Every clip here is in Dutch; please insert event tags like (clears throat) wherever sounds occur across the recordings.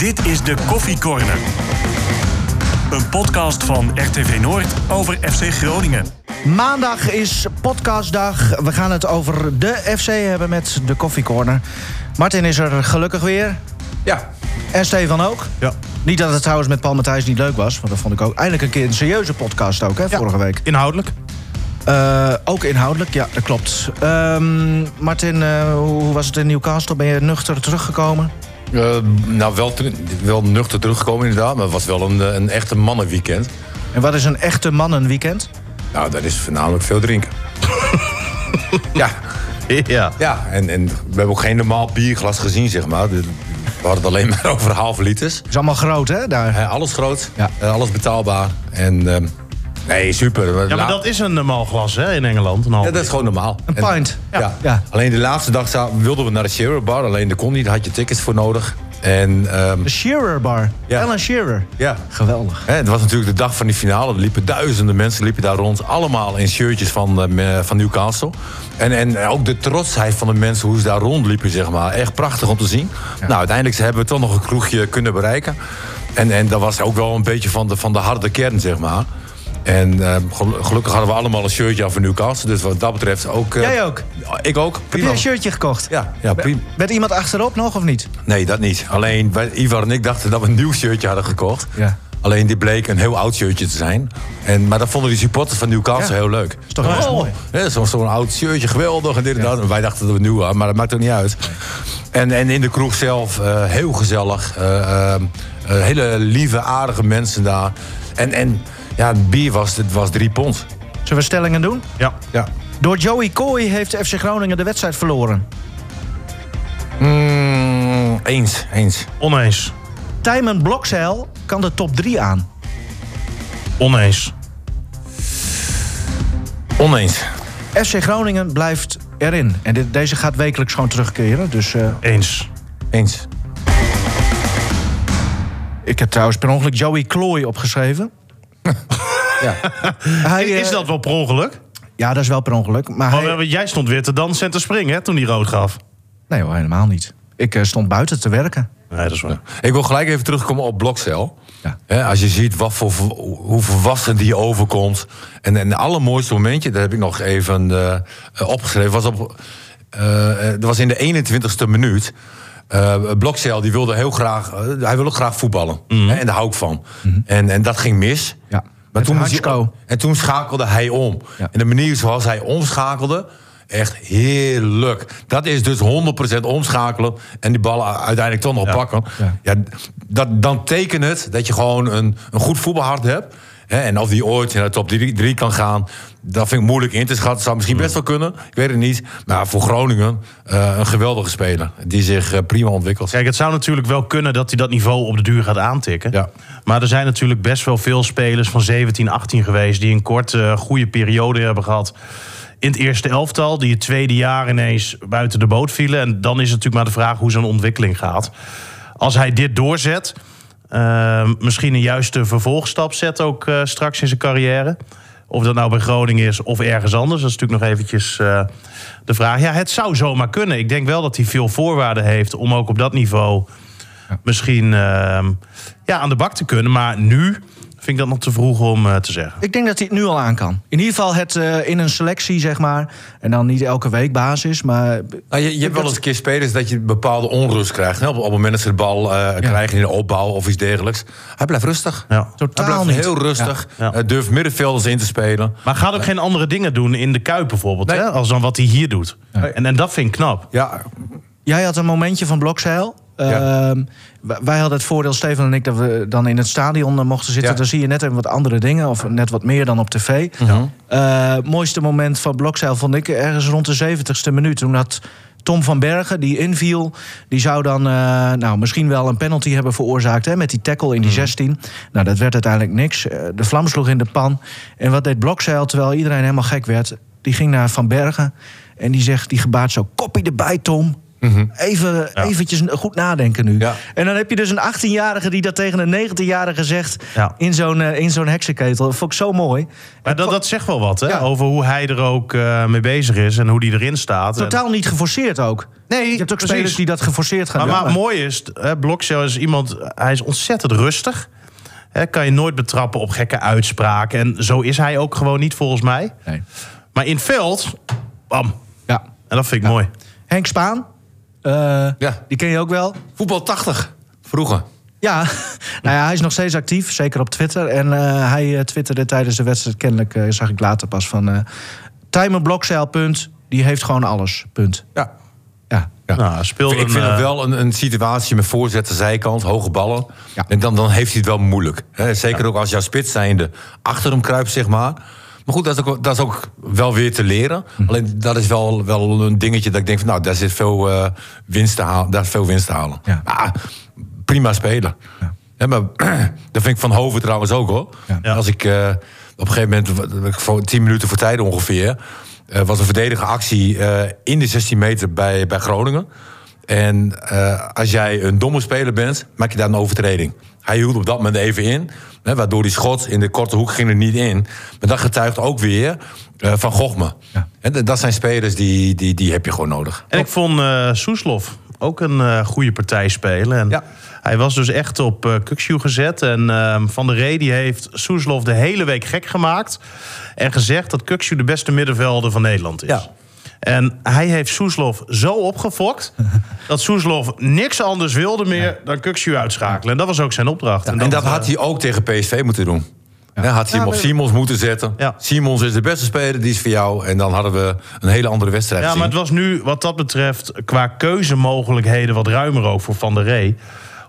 Dit is de Koffie Corner. Een podcast van RTV Noord over FC Groningen. Maandag is podcastdag. We gaan het over de FC hebben met de Koffie Corner. Martin is er gelukkig weer. Ja. En Stefan ook. Ja. Niet dat het trouwens met Paul Matthijs niet leuk was. Want dat vond ik ook eindelijk een keer een serieuze podcast ook, hè, Ja. vorige week. Inhoudelijk? Eh, ook inhoudelijk, ja, dat klopt. Ehm, Martin, eh, hoe was het in Newcastle? Ben je nuchter teruggekomen? Eh, nou, wel, wel nuchter teruggekomen inderdaad. Maar het was wel een, eh, een echte mannenweekend. En wat is een echte mannenweekend? Nou, dat is voornamelijk veel drinken. (laughs) ja, Ja. ja. En, en we hebben ook geen normaal bierglas gezien, zeg maar. We hadden het alleen maar (laughs) over halve liters. is allemaal groot, hè? Daar. Eh, alles groot, Ja. alles betaalbaar. En ehm, nee, super. Ja, maar dat is een normaal glas hè, in Engeland. Een half Ja, dat is gewoon normaal. Een En- pint. Ja. Ja. Alleen de laatste dag wilden we naar de Shearer Bar. Alleen dat kon niet, daar had je tickets voor nodig. En ehm, De Shearer Bar. Ja. Alan Shearer. ja, Geweldig. Hè, het was natuurlijk de dag van die finale. Er liepen duizenden mensen liepen daar rond. Allemaal in shirtjes van, eh, van Newcastle. En, en ook de trotsheid van de mensen hoe ze daar rondliepen, zeg maar. Echt prachtig om te zien. Nou, uiteindelijk hebben we toch nog een kroegje kunnen bereiken. En, en dat was ook wel een beetje van de, van de harde kern, zeg maar. En eh, gel- gelukkig hadden we allemaal een shirtje aan van Newcastle. Dus wat dat betreft ook... eh, Jij ook? Ik ook. Heb Prima. je een shirtje gekocht? Ja, ja, prima. Met iemand achterop nog of niet? Nee, dat niet. Alleen wij, Ivar en ik dachten dat we een nieuw shirtje hadden gekocht. Ja. Alleen dit bleek een heel oud shirtje te zijn. En, maar dat vonden die supporters van Newcastle Ja. heel leuk. Is toch best mooi? Ja, Zo'n oud shirtje, geweldig en dit en dat. En wij dachten dat we nieuw hadden, maar dat maakt ook niet uit. En, en in de kroeg zelf, eh, heel gezellig. hele lieve, aardige mensen daar. En, en ja, het bier was, het was drie pond. Zullen we stellingen doen? Ja. Ja. Door Joey Coy heeft FC Groningen de wedstrijd verloren. Mm, eens, eens. Oneens. Tijmen Blokzeil kan de top 3 aan. Oneens. Oneens. FC Groningen blijft erin. En dit, deze gaat wekelijks gewoon terugkeren. Dus eh, Eens. Eens. ik heb trouwens per ongeluk Joey Klooi opgeschreven. (laughs) Ja. Hij, eh, Is dat wel per ongeluk? Ja, dat is wel per ongeluk. Maar Maar hij- we- jij stond weer te dansen en te springen hè, toen hij rood gaf. Nee hoor, helemaal niet. Ik eh, stond buiten te werken. Nee, dat is waar. Ik wil gelijk even terugkomen op Blokcel. Ja. Hè, als je ziet wat voor, hoe volwassen die overkomt. En, en het allermooiste momentje, dat heb ik nog even eh, opgeschreven, was, op, dat was in de 21ste minuut. Uh, Blokcel die wilde heel graag, eh, hij wilde graag voetballen. Hè, en daar hou ik van. en, en dat ging mis. Ja. Maar toen hij, en toen schakelde hij om. Ja. En de manier zoals hij omschakelde, echt heerlijk. Dat is dus 100% omschakelen en die ballen uiteindelijk toch nog Ja. pakken. Ja. Ja. dat, dan tekent het dat je gewoon een, een goed voetbalhart hebt. Hè, en of die ooit in de top 3 kan gaan, dat vind ik moeilijk in te schatten. Zou misschien best wel kunnen, ik weet het niet. Maar voor Groningen eh, een geweldige speler die zich eh, prima ontwikkelt. Kijk, het zou natuurlijk wel kunnen dat hij dat niveau op de duur gaat aantikken. Ja. Maar er zijn natuurlijk best wel veel spelers van 17, 18 geweest... die een korte, goede periode hebben gehad in het eerste elftal. Die het tweede jaar ineens buiten de boot vielen. En dan is het natuurlijk maar de vraag hoe zijn ontwikkeling gaat. Als hij dit doorzet, eh, misschien een juiste vervolgstap zet ook eh, straks in zijn carrière... Of dat nou bij Groningen is of ergens anders. Dat is natuurlijk nog eventjes eh, de vraag. Ja, het zou zomaar kunnen. Ik denk wel dat hij veel voorwaarden heeft om ook op dat niveau misschien ehm, ja, aan de bak te kunnen. Maar nu vind ik dat nog te vroeg om eh, te zeggen. Ik denk dat hij het nu al aan kan. In ieder geval het eh, in een selectie, zeg maar. En dan niet elke week basis, maar... Nou, je, je hebt wel eens een keer spelers dat je bepaalde onrust krijgt. Hè? Op, op het moment dat ze de bal eh, krijgen in de opbouw of iets dergelijks. Hij blijft rustig. Ja. Hij Totaal blijft niet. heel rustig. Ja. Ja. Eh, durft middenvelders in te spelen. Maar gaat ook geen andere dingen doen in de Kuip bijvoorbeeld... Nee. Hè, als dan wat hij hier doet. En, en dat vind ik knap. Ja, Jij had een momentje van Blokzeil. Ja. Ehm, wij- hadden het voordeel, Stefan en ik, dat we dan in het stadion eh, mochten zitten. Ja. Dan zie je net even wat andere dingen, of net wat meer dan op tv. Eh, mooiste moment van Blokzeil vond ik ergens rond de 70ste minuut. Toen had Tom van Bergen, die inviel, die zou dan eh, nou, misschien wel een penalty hebben veroorzaakt hè, met die tackle in die 16. Nou, dat werd uiteindelijk niks. De vlam sloeg in de pan. En wat deed Blokzeil terwijl iedereen helemaal gek werd? Die ging naar Van Bergen en die zegt, die gebaart zo: koppie erbij, Tom. Even eventjes goed nadenken nu. Ja. En dan heb je dus een 18-jarige die dat tegen een 19-jarige zegt... Ja. in zo'n eh, in zo'n heksenketel. Dat vond ik zo mooi. Maar dat, dat zegt wel wat, hè? Ja. Over hoe hij er ook eh, mee bezig is en hoe die erin staat. En- Totaal niet geforceerd ook. Nee, Je hebt ook precies. spelers die dat geforceerd gaan Maar, doen. maar mooi is, hè, Blokcel is iemand, hij is ontzettend rustig. Hè, kan je nooit betrappen op gekke uitspraken. En zo is hij ook gewoon niet, volgens mij. Nee. Maar in veld, bam. Ja. En dat vind ik mooi. Henk Spaan, Ja. die ken je ook wel. Voetbal 80, vroeger. Ja, (laughs) nou ja, hij is nog steeds actief, zeker op Twitter. En eh, hij eh, twitterde tijdens de wedstrijd, kennelijk eh, zag ik later pas van... eh Tijmen Blokzeil, punt, die heeft gewoon alles, punt. Ja. Ja, Ja. Nou, speelde ik vind het eh, wel een, een situatie met voorzetten, zijkant, hoge ballen. Ja. En dan, dan heeft hij het wel moeilijk. Hè? Zeker ook als jouw spits zijnde achter hem kruipt, zeg maar. Maar goed, dat is ook, dat is ook wel weer te leren. Hm. Alleen dat is wel, wel een dingetje dat ik denk van... nou, daar zit veel, eh, winst, te halen, daar is veel winst te halen. Ja. Maar, prima spelen. Maar (clears throat) dat vind ik van Hoven trouwens ook, hoor. Ja. Als ik eh, op een gegeven moment, 10 minuten voor tijd ongeveer... eh, was een verdedige actie in de 16 meter bij, bij Groningen. En eh, als jij een domme speler bent, maak je daar een overtreding. Hij hield op dat moment even in. Hè, waardoor die schot in de korte hoek ging er niet in. Maar dat getuigt ook weer eh, van Gochme. Ja. En dat- zijn spelers die, die, die heb je gewoon nodig. En ik vond eh Soeslof ook een eh, goede partij spelen. En Ja. Hij was dus echt op uh, Kukshu gezet. En ehm, Van der Rey die heeft Soeslof de hele week gek gemaakt. En gezegd dat Kukshu de beste middenvelder van Nederland is. Ja. En hij heeft Soeslof zo opgefokt... (laughs) dat Soeslof niks anders wilde meer dan Kukshu uitschakelen. En dat was ook zijn opdracht. En dat had hij ook tegen PSV moeten doen. Hè, had hij hem op Simons moeten zetten. Ja. Simons is de beste speler, die is voor jou. En dan hadden we een hele andere wedstrijd Ja, gezien. maar het was nu wat dat betreft qua keuzemogelijkheden wat ruimer ook voor Van der Rey.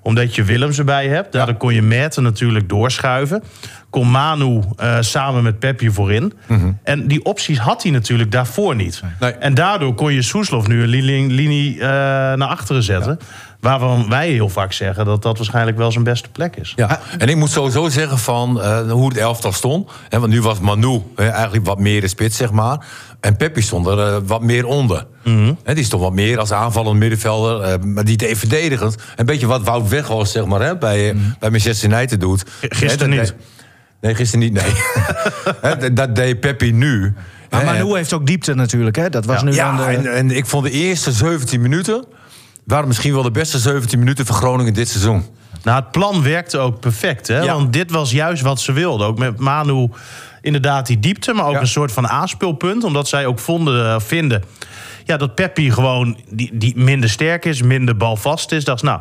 Omdat je Willems erbij hebt. Daardoor kon je Merten natuurlijk doorschuiven. Kon Manu eh, samen met Pepje voorin. En die opties had hij natuurlijk daarvoor niet. Nee. En daardoor kon je Soeslof nu een linie, linie eh, naar achteren zetten. Waarvan wij heel vaak zeggen dat dat waarschijnlijk wel zijn beste plek is. Ja, en ik moet sowieso zeggen van eh, hoe het elftal stond. Hè, want nu was Manu hè, eigenlijk wat meer de spits, zeg maar. En Peppi stond er eh, wat meer onder. Hè, die stond wat meer als aanvallend middenvelder. eh, maar die deed verdedigend. Een beetje wat Wout Weghorst zeg maar, hè, bij, eh, bij Manchester United doet. gisteren dat niet. deed- nee, gisteren niet, nee. (laughs) Hè, dat- deed Peppi nu. Maar Manu heeft ook diepte natuurlijk, hè? Dat was Ja. nu dan ja, de... en, en ik vond de eerste 17 minuten... waren misschien wel de beste 17 minuten van Groningen dit seizoen. Nou, het plan werkte ook perfect. Hè? Ja. Want dit was juist wat ze wilden. Ook met Manu inderdaad die diepte, maar ook Ja. een soort van aanspeelpunt. Omdat zij ook vonden, eh, vinden ja, dat Peppi gewoon die, die minder sterk is, minder balvast is. Dacht, nou,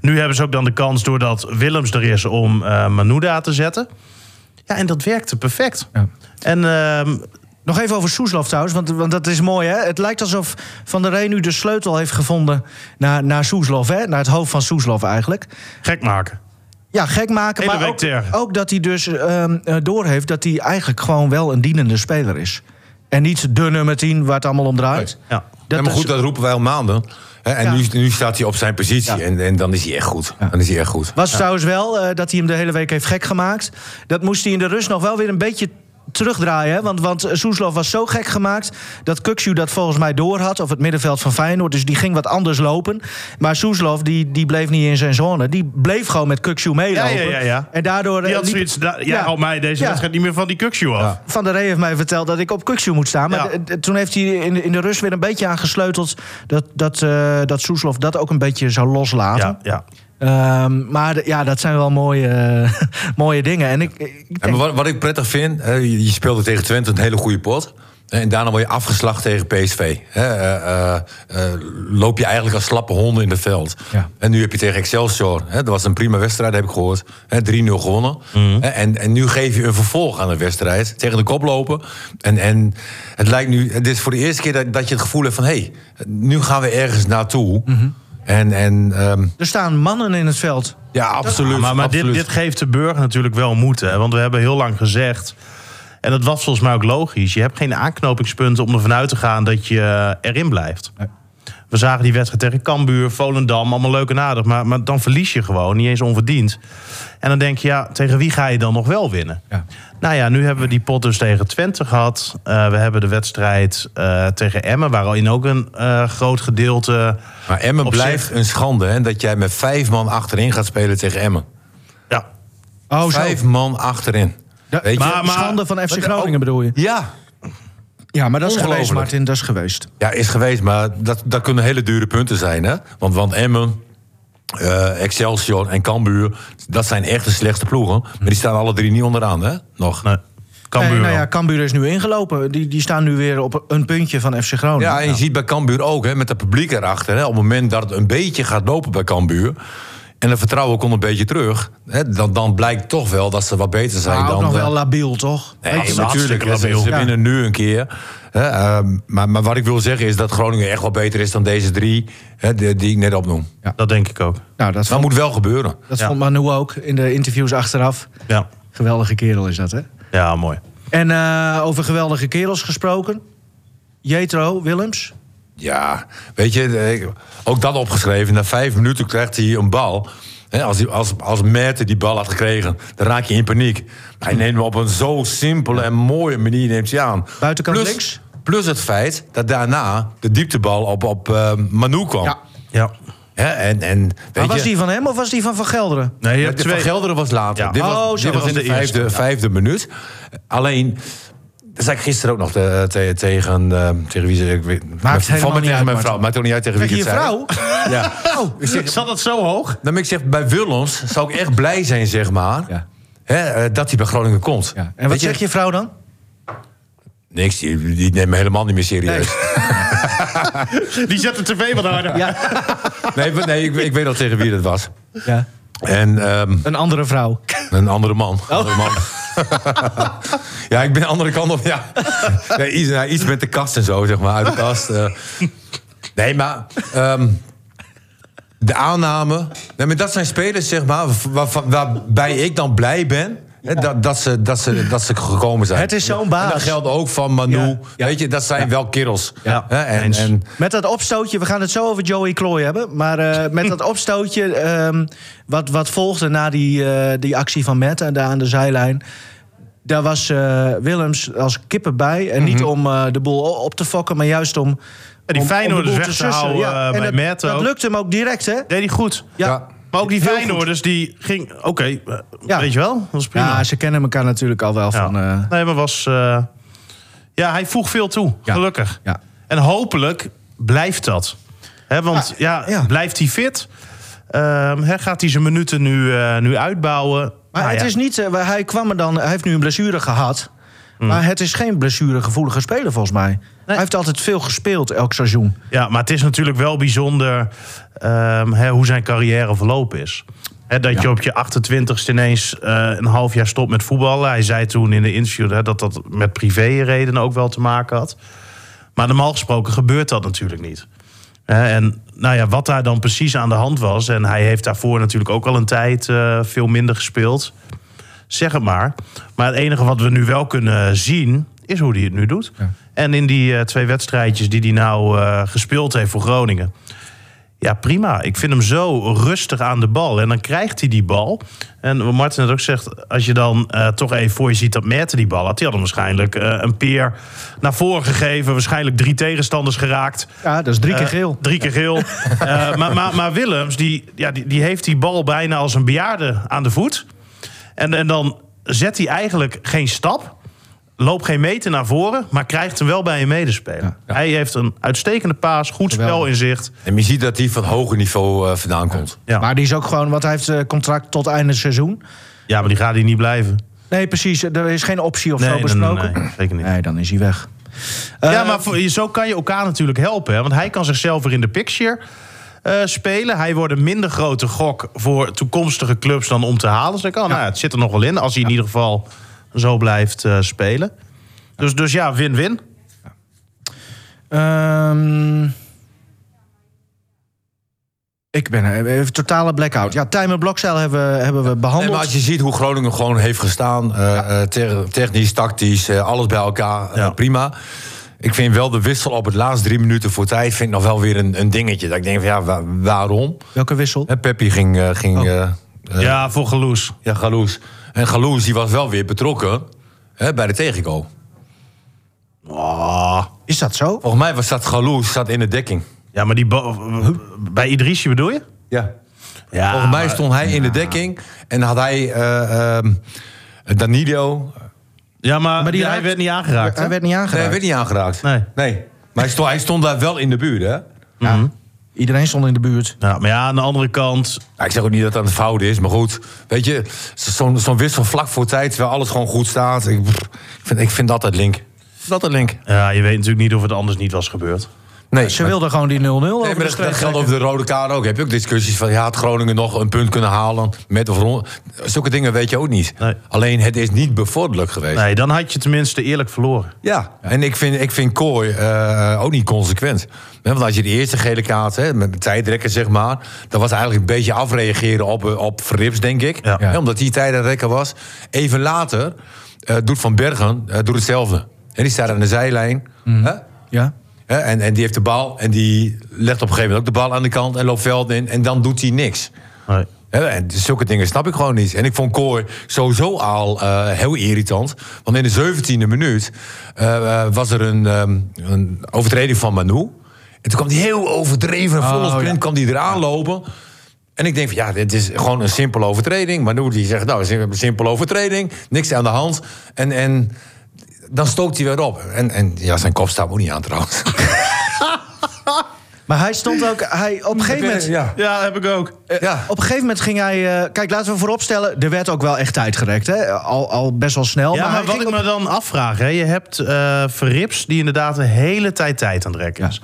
nu hebben ze ook dan de kans doordat Willems er is om eh Manu daar te zetten. Ja, en dat werkte perfect. Ja. En ehm, Nog even over Soeslof trouwens, want, want dat is mooi. Hè? Het lijkt alsof Van der Rey nu de sleutel heeft gevonden naar, naar Soeslof. Hè? Naar het hoofd van Soeslof eigenlijk. gek maken. Ja, gek maken, Hele maar week ook, ook dat hij dus ehm eh, doorheeft... dat hij eigenlijk gewoon wel een dienende speler is. En niet de nummer 10 waar het allemaal om draait. Ja. Dat ja, maar is- goed, dat roepen wij al maanden. Hè, en Ja. nu, nu staat hij op zijn positie. Ja. En, en dan is hij echt goed. Dan is hij echt goed. Was trouwens wel eh, dat hij hem de hele week heeft gek gemaakt. Dat moest hij in de rust nog wel weer een beetje terugdraaien. Hè? Want, want Soeslof was zo gek gemaakt dat Kukshu dat volgens mij door had. Of het middenveld van Feyenoord. Dus die ging wat anders lopen. Maar Soeslof die, die bleef niet in zijn zone. Die bleef gewoon met Kukshu meelopen. Ja, ja, ja. En daardoor... Die eh, had liep- zoiets, da- jij Ja. houdt mij deze wedstrijd niet meer van die Kukshoe af. Van der Rey heeft mij verteld dat ik op Kukshu moet staan. Maar toen heeft hij in de, in de rust weer een beetje aangesleuteld... dat, dat, eh, dat Soeslof dat ook een beetje zou loslaten. Ja, Ehm, maar ja, dat zijn wel mooie, (laughs) mooie dingen. En ik, ik denk- En wat, wat ik prettig vind, je je speelde tegen Twente een hele goede pot. En daarna word je afgeslacht tegen PSV. Eh, eh, eh, loop je eigenlijk als slappe honden in het veld. Ja. En nu heb je tegen Excelsior. Dat was een prima wedstrijd, heb ik gehoord. hè, 3-0 gewonnen. Mhm. En, en nu geef je een vervolg aan de wedstrijd. Tegen de kop lopen. En, en het lijkt nu, het is voor de eerste keer dat, dat je het gevoel hebt van... hé, hey, nu gaan we ergens naartoe. Mhm. En, en ehm, Er staan mannen in het veld. ja, absoluut. Ja, maar maar dit, absoluut. dit geeft de burger natuurlijk wel moed. Hè? Want we hebben heel lang gezegd... en dat was volgens mij ook logisch... je hebt geen aanknopingspunten om ervan uit te gaan dat je erin blijft. We zagen die wedstrijd tegen Cambuur, Volendam, allemaal leuk en aardig. Maar, maar dan verlies je gewoon, niet eens onverdiend. En dan denk je, ja, tegen wie ga je dan nog wel winnen? Ja. Nou ja, nu hebben we die pot dus tegen Twente gehad. Eh, we hebben de wedstrijd eh, tegen Emmen, waarin ook een eh, groot gedeelte... Maar Emmen blijft zich- een schande, hè? Dat jij met vijf man achterin gaat spelen tegen Emmen. Ja, Oh, zo. Vijf man achterin. Ja, Weet je? maar, schande van FC Groningen bedoel je? Ja, Ja, maar dat is geweest. Martin. Dat is geweest. Ja, is geweest, maar dat, dat kunnen hele dure punten zijn. Hè? Want, want Emmen, eh, Excelsior en Cambuur... dat zijn echt de slechtste ploegen. Maar die staan alle drie niet onderaan, hè? Nog. nee. Cambuur Nee, nou ja, Cambuur is nu ingelopen. Die, die staan nu weer op een puntje van FC Groningen. Ja, en je ziet bij Cambuur ook, hè, met het publiek erachter... Hè, op het moment dat het een beetje gaat lopen bij Cambuur... en het vertrouwen komt een beetje terug... Hè, dan, dan blijkt toch wel dat ze wat beter zijn Maar ook dan... nog wel labiel, toch? Nee, natuurlijk. Ze, labiel. ze Ja. winnen nu een keer. Hè, ehm, maar, maar wat ik wil zeggen is dat Groningen echt wel beter is dan deze drie... Hè, die, die ik net opnoem. Dat denk ik ook. Nou, dat Dat vond, moet wel gebeuren. dat Ja. vond Manu ook in de interviews achteraf. Ja, Geweldige kerel is dat, hè? ja mooi. En eh, over geweldige kerels gesproken. Jetro Willems. Ja, weet je, eh, ook dat opgeschreven. Na vijf minuten krijgt hij een bal. Hè, als, hij- als, als Merten die bal had gekregen, dan raak je in paniek. Maar hij neemt hem op een zo simpele en mooie manier neemt hij aan. Buitenkant plus, links? Plus het feit dat daarna de dieptebal op, op eh, Manu kwam. Ja. Ja. Hè, en, en, weet Maar was je, die van hem of was die van Van Gelderen? Nee, Ja, twee... Van Gelderen was later. Ja. Dit was, Oh, dit dat was was in de, de eerste, vijfde, ja. vijfde minuut. Alleen, dat zei ik gisteren ook nog te- te- tegen, eh, tegen wie ze... Ik weet, Maakt van me niet tegen uit, mijn vrouw. Maakt ook niet uit tegen wie ik je vrouw? zei. (laughs) Ja. Oh, Ik zeg, Zat het zo hoog? nou, maar ik zeg, bij Willems zou ik echt blij zijn, zeg maar... Ja. Hè, eh, dat hij bij Groningen komt. ja. En wat Weet zegt je vrouw dan? Niks, die, die neemt me helemaal niet meer serieus. (laughs) Die zet de tv wat harder. Ja. Nee, nee, nee ik, ik weet al tegen wie dat was. ja. En ehm, Een andere vrouw. Een andere man. Oh. Andere man. (laughs) (laughs) ja, ik ben de andere kant op. Ja. Iets, nou, iets met de kast en zo, zeg maar, uit de kast. eh. Nee, maar ehm, de aanname. Nee, maar dat zijn spelers, zeg maar, waar, waarbij ik dan blij ben. Dat, dat, ze, dat, ze, dat ze gekomen zijn. Het is zo'n En baas. dat geldt ook van Manu. Ja. Ja. Weet je, dat zijn wel kerels. Ja. En, en, Met dat opstootje, we gaan het zo over Joey Klooi hebben. Maar eh, met dat opstootje, ehm, wat, wat volgde na die, eh, die actie van Matt en daar aan de zijlijn. Daar was eh, Willems als kippen bij. En niet om eh, de boel op te fokken, maar juist om. En die om- om Feyenoorders boel weg te sussen. houden, En bij dat, Matt dat ook. lukt hem ook direct, hè? Deed hij goed. Ja. Maar ook die Feyenoorders, die ging... Oké, eh, Ja. weet je wel? Dat prima. Ja, ze kennen elkaar natuurlijk al wel Ja. van. eh, Nee, maar was... eh, ja, hij voegt veel toe, Ja. gelukkig. Ja. En hopelijk blijft dat. Hè, want ja, blijft hij fit? Hè, gaat hij zijn minuten nu, nu uitbouwen? Maar Nou het is niet. hij kwam er dan. Hij heeft nu een blessure gehad. Maar het is geen blessuregevoelige speler volgens mij. Hij heeft altijd veel gespeeld elk seizoen. Ja, maar het is natuurlijk wel bijzonder ehm, hè, hoe zijn carrière verlopen is. Hè, dat je op je 28ste ineens eh, een half jaar stopt met voetballen. Hij zei toen in de interview hè, dat dat met privéredenen ook wel te maken had. Maar normaal gesproken gebeurt dat natuurlijk niet. Hè, en nou ja, wat daar dan precies aan de hand was... en hij heeft daarvoor natuurlijk ook al een tijd eh, veel minder gespeeld... zeg het maar. Maar het enige wat we nu wel kunnen zien, is hoe hij het nu doet. En in die eh, twee wedstrijdjes die hij nou eh, gespeeld heeft voor Groningen... Ja, prima. Ik vind hem zo rustig aan de bal. En dan krijgt hij die bal. En wat Martin net ook zegt, als je dan eh, toch even voor je ziet dat Merten die bal had... die had hem waarschijnlijk een peer naar voren gegeven. Waarschijnlijk drie tegenstanders geraakt. Ja, dat is drie keer geel. drie keer geel. (laughs) Maar, maar, maar Willems, die, ja, die, die heeft die bal bijna als een bejaarde aan de voet. En, en dan zet hij eigenlijk geen stap. Loopt geen meter naar voren, maar krijgt hem wel bij een medespeler. Hij heeft een uitstekende paas, goed spel in zicht. En je ziet dat hij van hoger niveau eh, vandaan komt. Ja. Maar die is ook gewoon, want hij heeft eh, contract tot einde seizoen. ja, maar die gaat hier niet blijven. Nee, precies. Er is geen optie of zo nee, nee, besproken. nee, zeker niet. Nee, dan is hij weg. ja, Eh, maar voor, zo kan je elkaar natuurlijk helpen. Hè? Want hij kan zichzelf weer in de picture eh, spelen. Hij wordt een minder grote gok voor toekomstige clubs dan om te halen. Dus ik kan, nou, ja, het zit er nog wel in als hij in ieder geval zo blijft eh, spelen. Dus, dus ja, win-win. ehm, ik ben er even totale blackout. Ja, Tijmen Blokzeil hebben, we- hebben we Nee, behandeld. maar als je ziet hoe Groningen gewoon heeft gestaan, eh, eh, te- technisch, tactisch, alles bij elkaar, Ja. prima. Ik vind wel de wissel op het laatste drie minuten voor tijd... vind ik nog wel weer een, een dingetje. Dat ik denk van ja, wa- waarom? Welke wissel? Peppi ging... ging Oh. ja, voor Geloes. ja, Galoes. En Galoes die was wel weer betrokken hè, bij de tegengoal. Oh. Is dat zo? Volgens mij was dat Galoes zat in de dekking. Ja, maar die... Bij Idrissi bedoel je? Ja. Ja, Volgens mij stond hij in de dekking en had hij eh, ehm, Danilo. Ja, maar, Maar die hij raakt- werd niet aangeraakt. Hij werd niet Nee, aangeraakt. hij werd niet aangeraakt. Nee. nee. Maar hij stond, hij stond daar wel in de buurt, hè? Ja. Iedereen stond in de buurt. Ja, maar ja, aan de andere kant... Nou, ik zeg ook niet dat dat een fout is, maar goed. Weet je, zo'n zo'n wissel vlak voor tijd, terwijl alles gewoon goed staat. Ik, pff, ik, vind, ik vind dat het link. Dat het link. Ja, je weet natuurlijk niet of het anders niet was gebeurd. Nee, Ze wilden gewoon die 0-0 over Nee, maar de dat, geldt over de rode kaart ook. Heb je ook discussies van, ja, had Groningen nog een punt kunnen halen? Met of rond? Zulke dingen weet je ook niet. Nee. Alleen, het is niet bevorderlijk geweest. Nee, dan had je tenminste eerlijk verloren. Ja, en ik vind, ik vind Kooi eh, ook niet consequent. Want als je de eerste gele kaart, hè, met tijdrekken zeg maar... dat was eigenlijk een beetje afreageren op, eh, op Verrips, denk ik. Ja. Omdat die tijdrekker was. Even later eh, doet Van Bergen doet hetzelfde. En die staat aan de zijlijn. Hè? Ja. Hè, en, en die heeft de bal en die legt op een gegeven moment ook de bal aan de kant... en loopt veld in en dan doet hij niks. Nee. Hè, en zulke dingen snap ik gewoon niet. En ik vond Kooi sowieso al eh, heel irritant. Want in de 17e minuut eh, eh, was er een, ehm, een overtreding van Manu. En toen kwam hij heel overdreven, volle Oh, sprint, ja. kwam hij eraan lopen. En ik denk van ja, dit is gewoon een simpele overtreding. Manu die zegt, nou, een simpele overtreding. Niks aan de hand. En, en dan stookt hij weer op. En, en ja, zijn kop staat ook niet aan trouwens. Maar hij stond ook... Hij, op, een gegeven moment, Ja. Ja, heb ik ook. ja. op een gegeven moment ging hij... eh, kijk, laten we vooropstellen... Er werd ook wel echt tijd gerekt. Hè? Al, al best wel snel. Ja, maar, wat ging ik op- me dan afvraag, hè, je hebt eh Verrips die inderdaad de hele tijd tijd aan het rekken is.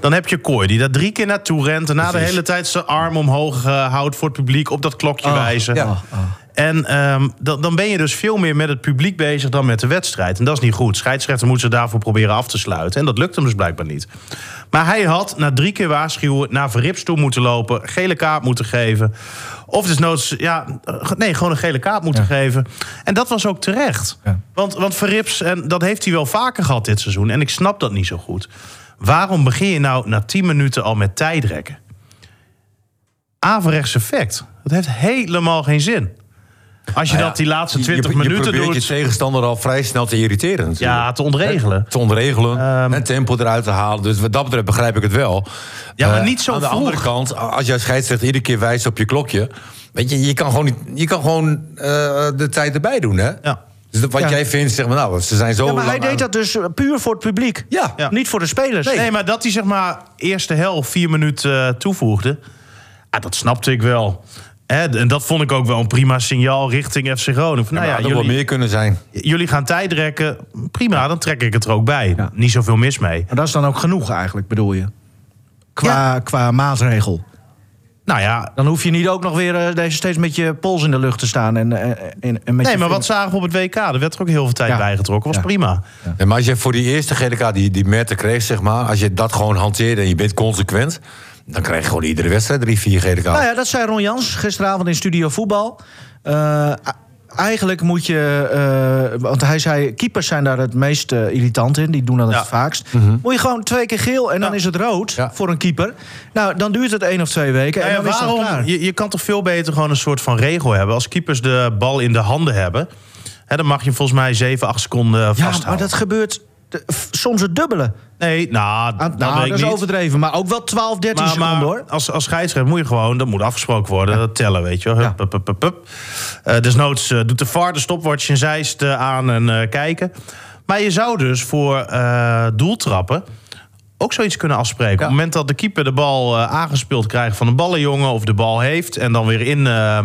Dan heb je Kooi die daar drie keer naartoe rent en na de hele tijd zijn arm omhoog eh, houdt voor het publiek op dat klokje Oh, wijzen. ja. Oh, oh. En ehm, dan, dan ben je dus veel meer met het publiek bezig dan met de wedstrijd. En dat is niet goed. Scheidsrechter moet ze daarvoor proberen af te sluiten. En dat lukt hem dus blijkbaar niet. Maar hij had na drie keer waarschuwen naar Verrips toe moeten lopen. Gele kaart moeten geven. Of desnoods, ja, eh, nee, gewoon een gele kaart moeten geven. En dat was ook terecht. Ja. Want, want Verrips, en dat heeft hij wel vaker gehad dit seizoen. En ik snap dat niet zo goed. Waarom begin je nou na 10 minuten al met tijdrekken? Averechts effect. Dat heeft helemaal geen zin. Als je Nou ja, dat die laatste je- 20 je, je minuten probeert doet. je tegenstander al vrij snel te irriteren natuurlijk. Ja, te ontregelen. Te ontregelen Ehm. en tempo eruit te halen. Dus wat dat betreft begrijp ik het wel. Ja, maar Eh, niet zo Aan de andere kant, als jij scheidsrechter iedere keer wijst op je klokje... Weet je, je kan gewoon, niet, je kan gewoon eh, de tijd erbij doen, hè? Ja. Dus wat Ja. jij vindt, zeg maar, nou, ze zijn zo Ja, maar hij aan- deed dat dus puur voor het publiek. Ja. Ja. Niet voor de spelers. Nee, maar dat hij zeg maar eerste helft vier minuten eh, toevoegde... Ah, dat snapte ik wel. Hè, en dat vond ik ook wel een prima signaal richting FC Groningen. Van, nou maar ja, wel jullie, meer kunnen zijn. jullie gaan tijdrekken. Prima, dan trek ik het er ook bij. Ja. Niet zoveel mis mee. Maar dat is dan ook genoeg eigenlijk, bedoel je? Qua, qua maatregel. Nou ja, Dan hoef je niet ook nog weer eh, deze steeds met je pols in de lucht te staan. En, eh, en, en met nee, je maar wat zagen we op het WK? Er werd er ook heel veel tijd Ja. bijgetrokken. Was Ja. prima. Ja, maar als je voor die eerste kaart die, die Merten kreeg, zeg maar... als je dat gewoon hanteert en je bent consequent... dan krijg je gewoon iedere wedstrijd drie, vier gele kaarten. Nou ja, dat zei Ron Jans gisteravond in Studio Voetbal. Eh, eigenlijk moet je... eh, want hij zei, keepers zijn daar het meest eh, irritant in. Die doen dat Ja. het vaakst. Moet je gewoon twee keer geel en dan Ja. is het rood Ja. voor een keeper. Nou, dan duurt het één of twee weken Nou en ja, dan is het klaar. waarom? Je, je kan toch veel beter gewoon een soort van regel hebben. Als keepers de bal in de handen hebben... Hè, dan mag je volgens mij 7, 8 seconden Ja, vasthouden. maar dat gebeurt de- soms het dubbele. Nee, nou, Ah, dat nou, dat is niet. overdreven. Maar ook wel 12, 13 Maar, seconden maar hoor. als, als scheidsrechter moet je gewoon, dat moet afgesproken worden, dat tellen, weet je wel. Hup, hup, hup, hup, desnoods eh, doet de VAR de stopwatch in zijst eh, aan en kijken. Maar je zou dus voor doeltrappen ook zoiets kunnen afspreken. Op het moment dat de keeper de bal aangespeeld krijgt van een ballenjongen... of de bal heeft en dan weer in eh,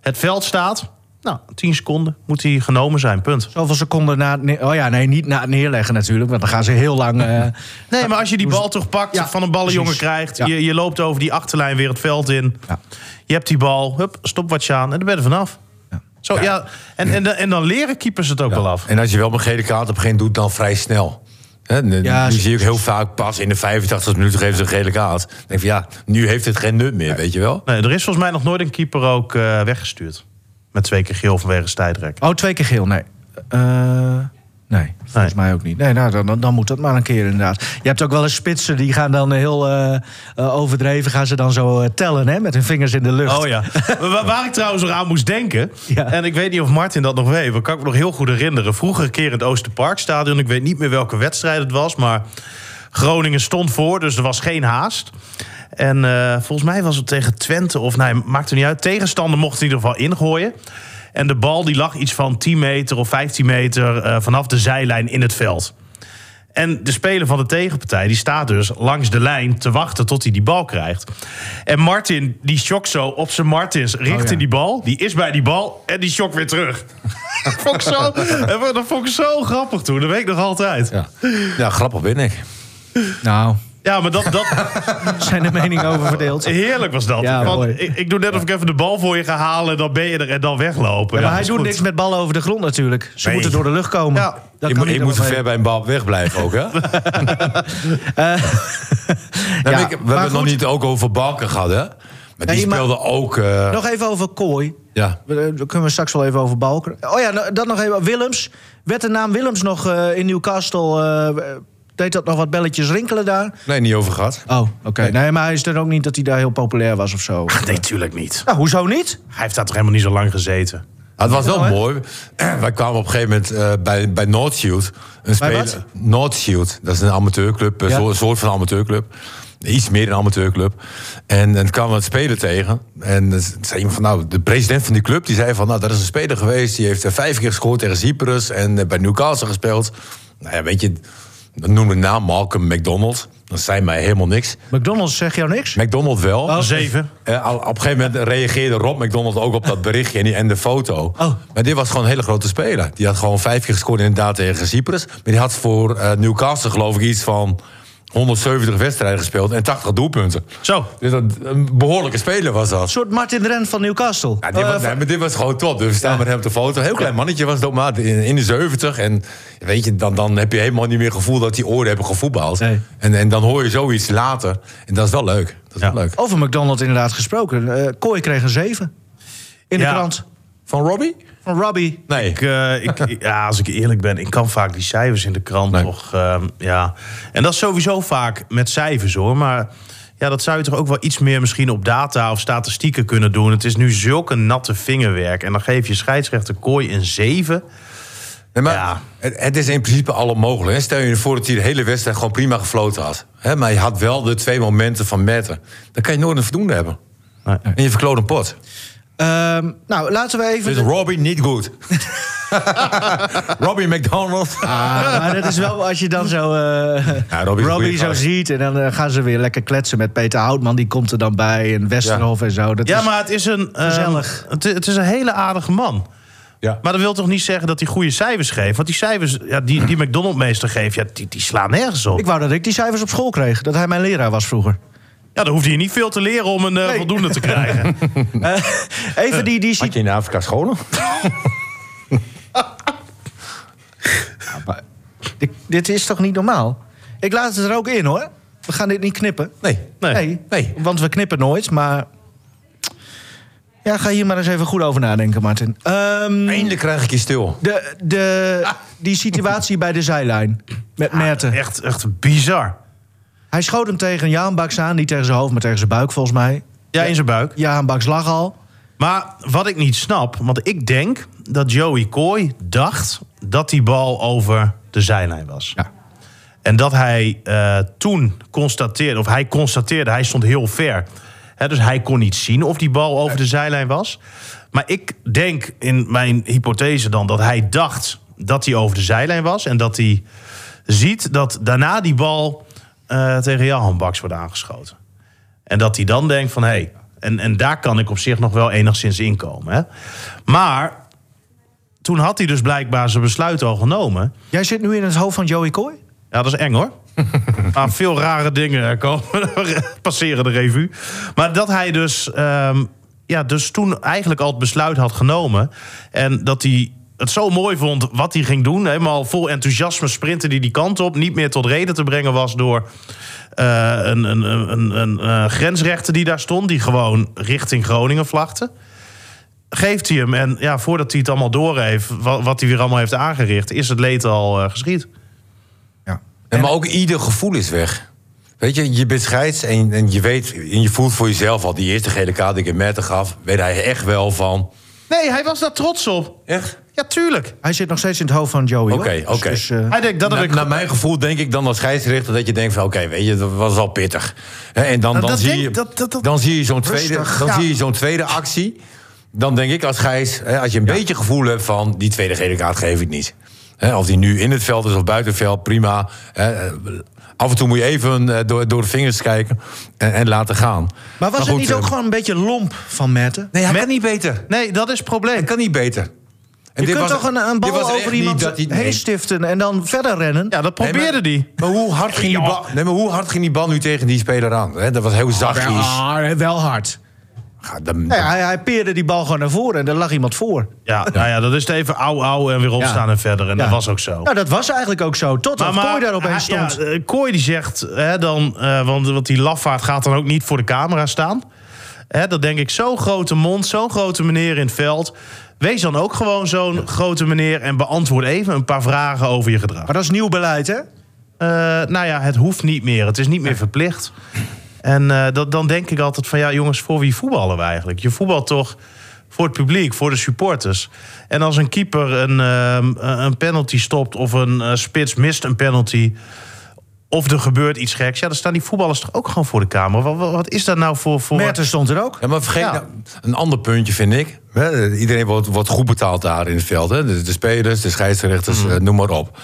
het veld staat... nou, 10 seconden moet hij genomen zijn, punt. Zoveel seconden na het Oh ja, nee, niet na het neerleggen natuurlijk. Want dan gaan ze heel lang... eh, (laughs) Nee, maar als je die bal toch pakt, Ja, van een ballenjongen krijgt... Ja. Je, je loopt over die achterlijn weer het veld in... Ja. Je hebt die bal, hup, stopwatch aan en dan ben je er vanaf. Zo, ja. en, en, en dan leren keepers het ook wel af. En als je wel een gele kaart op een gegeven moment doet, dan vrij snel. Hè, nu Ja, nu zo- zie ik heel vaak pas in de 85 minuten geven ze een gele kaart. Dan denk ik van ja, nu heeft het geen nut meer, weet je wel. Nee, er is volgens mij nog nooit een keeper ook eh, weggestuurd. Met twee keer geel vanwege tijdrek. Oh, twee keer geel, nee. Eh, Nee, volgens mij ook niet. Nee, nou, dan, dan, dan moet dat maar een keer inderdaad. Je hebt ook wel eens spitsen die gaan dan heel eh, eh, overdreven... gaan ze dan zo tellen hè, met hun vingers in de lucht. Oh ja. (laughs) Wa- Waar ik trouwens nog aan moest denken. Ja. En ik weet niet of Martin dat nog weet. Maar kan ik me nog heel goed herinneren. Vroeger een keer in het Oosterparkstadion. Ik weet niet meer welke wedstrijd het was. Maar Groningen stond voor. Dus er was geen haast. En eh, volgens mij was het tegen Twente. Of nee, maakt er niet uit. Tegenstander mocht in ieder geval ingooien. En de bal die lag iets van 10 meter of 15 meter eh, vanaf de zijlijn in het veld. En de speler van de tegenpartij die staat dus langs de lijn te wachten tot hij die bal krijgt. En Martin die shokt zo op zijn Martins richting Oh ja. die bal. Die is bij die bal en die shokt weer terug. (laughs) dat, vond ik zo, dat vond ik zo grappig toen. Dat weet ik nog altijd. Ja, Ja, ja grappig ben ik. Nou, maar dat, dat, (laughs) zijn de meningen over verdeeld. heerlijk was dat. Ja, Want mooi. ik, ik doe net of ik even de bal voor je ga halen. Dan ben je er en dan weglopen. Ja, maar Ja, hij doet goed. niks met ballen over de grond natuurlijk. Ze Nee. moeten door de lucht komen. Ja. Dat Je kan moet, je moet ver bij een bal wegblijven ook, hè? (laughs) Ja, Ja, ik- we maar hebben het nog goed. niet ook over Balken gehad, hè? Maar die Nee, maar- speelde ook... eh, Nog even over Kooi. ja. Daar kunnen we straks wel even over balken. Oh ja, nou, dat nog even. Willems. Werd de naam Willems nog eh, in Newcastle... eh, deed dat nog wat belletjes rinkelen daar? Nee, niet over gehad. Oh, oké. Nee. maar hij is er ook niet dat hij daar heel populair was of zo. Nee, tuurlijk niet. Nou, hoezo niet? Hij heeft daar toch helemaal niet zo lang gezeten. Ah, het was wel Nou, mooi. (clears throat) Wij kwamen op een gegeven moment eh, bij, bij Northshield. Een Bij speler. Northshield. Dat is een amateurclub. Een Ja. soort- soort van amateurclub. Iets meer een amateurclub. En dan kwamen we het speler tegen. En dan zei iemand van, nou, de president van die club... die zei van, nou, dat is een speler geweest... die heeft eh, vijf keer gescoord tegen Cyprus... en eh, bij Newcastle gespeeld. Nou ja, weet je... Dan noemde de naam Malcolm McDonald. Dat zei mij helemaal niks. McDonald's zegt jou niks? McDonald wel. Oh. Zeven. Eh, op een gegeven moment reageerde Rob McDonald ook op dat berichtje en, die- en de foto. Oh. Maar dit was gewoon een hele grote speler. Die had gewoon vijf keer gescoord inderdaad tegen Cyprus. Maar die had voor eh, Newcastle geloof ik iets van 170 wedstrijden gespeeld en 80 doelpunten. Zo. Dus dat, een behoorlijke speler was dat. Een soort Martin Rent van Newcastle. Ja, dit, Eh, was, nee, maar dit was gewoon top. Dus we staan met hem op de foto. Een heel klein mannetje was het ook maar. In, in de 70. En weet je, dan, dan heb je helemaal niet meer het gevoel dat die oren hebben gevoetbald. Nee. En, en dan hoor je zoiets later. En dat is wel leuk. Dat is Ja. wel leuk. Over McDonald's inderdaad gesproken. Eh Kooi kreeg een 7. In de Ja. krant. Van Robbie? Van Robbie. Nee. Ik, eh, ik, ja, als ik eerlijk ben, ik kan vaak die cijfers in de krant Nee. nog. ehm, ja. En dat is sowieso vaak met cijfers hoor. Maar ja, dat zou je toch ook wel iets meer misschien op data of statistieken kunnen doen. Het is nu zulke natte vingerwerk. En dan geef je scheidsrechter Kooi een 7. Nee, maar Ja. het, het is in principe alle mogelijk. hè. Stel je voor dat hij de hele wedstrijd gewoon prima gefloten had. Hè, maar je had wel de twee momenten van metten. Dan kan je nooit een voldoende hebben. Nee. En je verkloot een pot. Ehm, nou, laten we even... Dus Robbie niet goed. (laughs) Robbie McDonald. Ah, maar dat is wel als je dan zo eh, Ja, Robbie zo ziet... en dan eh, gaan ze weer lekker kletsen met Peter Houtman. Die komt er dan bij. En Westerhof en zo. Dat Ja, is- maar het is een. ehm, Gezellig. het, het is een hele aardige man. Ja. Maar dat wil toch niet zeggen dat hij goede cijfers geeft? Want die cijfers ja, die, die McDonald-meester geeft, ja, die, die slaan nergens op. Ik wou dat ik die cijfers op school kreeg. Dat hij mijn leraar was vroeger. Ja, dan hoeft hij niet veel te leren om een eh, Nee. voldoende te krijgen. (laughs) Eh, even die, die Had je in Afrika scholen? (laughs) Maar dit, dit is toch niet normaal? Ik laat het er ook in, hoor. We gaan dit niet knippen. Nee. Nee. Nee. Want we knippen nooit, maar... Ja, ga hier maar eens even goed over nadenken, Martin. Ehm, Eindelijk krijg ik je stil. de, de, die situatie bij de zijlijn met Merten. Echt, echt bizar. Hij schoot hem tegen Jaan Baks aan. Niet tegen zijn hoofd, maar tegen zijn buik, volgens mij. Ja, in zijn buik. Jaan Baks lag al. Maar wat ik niet snap, want ik denk dat Joey Coy dacht dat die bal over de zijlijn was. Ja. En dat hij eh, toen constateerde, of hij constateerde, hij stond heel ver. Dus hij kon niet zien of die bal over de zijlijn was. Maar ik denk in mijn hypothese dan dat hij dacht dat hij over de zijlijn was. En dat hij ziet dat daarna die bal eh, tegen Johan Baks wordt aangeschoten. En dat hij dan denkt van hé, hey, en, en daar kan ik op zich nog wel enigszins inkomen. Hè? Maar toen had hij dus blijkbaar zijn besluit al genomen. Jij zit nu in het hoofd van Joey Coy? Ja, dat is eng hoor. (laughs) maar veel rare dingen komen, (laughs) passeren de revue. Maar dat hij dus, ehm, ja, dus toen eigenlijk al het besluit had genomen. En dat hij het zo mooi vond wat hij ging doen. Helemaal vol enthousiasme sprinten die die kant op. Niet meer tot reden te brengen was door eh, een, een, een, een, een eh, grensrechter die daar stond. Die gewoon richting Groningen vlagte. geeft hij hem. En ja, voordat hij het allemaal door heeft, wat, wat hij weer allemaal heeft aangericht, is het leed al eh, geschied. Ja. En maar ook ieder gevoel is weg. Weet je, je bent scheids en, en je weet, en je voelt voor jezelf al die eerste gele kaart die ik in Merten gaf, weet hij echt wel van. Nee, hij was daar trots op. Echt? Ja, tuurlijk. Hij zit nog steeds in het hoofd van Joey. hoor. Oké, Dus- oké. dus, eh, Hij denkt, dat heb Na- ik... naar mijn gevoel denk ik dan als scheidsrechter dat je denkt van oké, weet je, dat was al pittig. Hè, En dan, Nou, dan, zie denk- je, dat- dat- dat- dan zie je zo'n tweede, Rustig. dan Ja. zie je zo'n tweede actie. Dan denk ik als scheids, hè, als je een beetje gevoel hebt van die tweede gele kaart geef ik niet. Hè, of die nu in het veld is of buiten het veld, prima. Hè, eh, af en toe moet je even eh, door, door de vingers kijken en, en laten gaan. maar was het goed, niet ook eh, gewoon een beetje lomp van Merten? Nee, hij Met- kan niet beter. Nee, dat is het probleem. Hij kan niet beter. En Je dit kunt was- toch een, bal over iemand dat hij- heen stiften en dan verder rennen? Ja, dat probeerde maar- (laughs) hij. Maar hoe hard, ging die bal, nee, maar hoe hard ging die bal nu tegen die speler aan? Hè, dat was heel zachtjes. Ah, wel hard. Ja, dan- Nee, hij, hij peerde die bal gewoon naar voren en er lag iemand voor. Ja, nou ja, dat is het even au au en weer opstaan Ja. en verder. En dat was ook zo. Nou, dat was eigenlijk ook zo. Tot maar, Kooi daar opeens stond. Ja, eh, Kooi die zegt, hè, dan, eh, want, want die lafaard gaat dan ook niet voor de camera staan. Hè, dat denk ik, zo'n grote mond, zo'n grote meneer in het veld. Wees dan ook gewoon zo'n grote meneer en beantwoord even een paar vragen over je gedrag. Maar dat is nieuw beleid, hè? Eh, nou ja, het hoeft niet meer. Het is niet meer verplicht. En eh, dat, dan denk ik altijd van ja, jongens, voor wie voetballen we eigenlijk? Je voetbalt toch voor het publiek, voor de supporters. En als een keeper een, ehm, een penalty stopt of een eh, spits mist een penalty. Of er gebeurt iets geks. Ja, dan staan die voetballers toch ook gewoon voor de kamer. Wat, wat, wat is dat nou voor. voor... Merten stond er ook. Ja, maar vergeet Ja. nou een ander puntje, vind ik. Hè, Iedereen wordt, wordt goed betaald daar in het veld. Hè? De, de spelers, de scheidsrechters, Mhm. eh, noem maar op.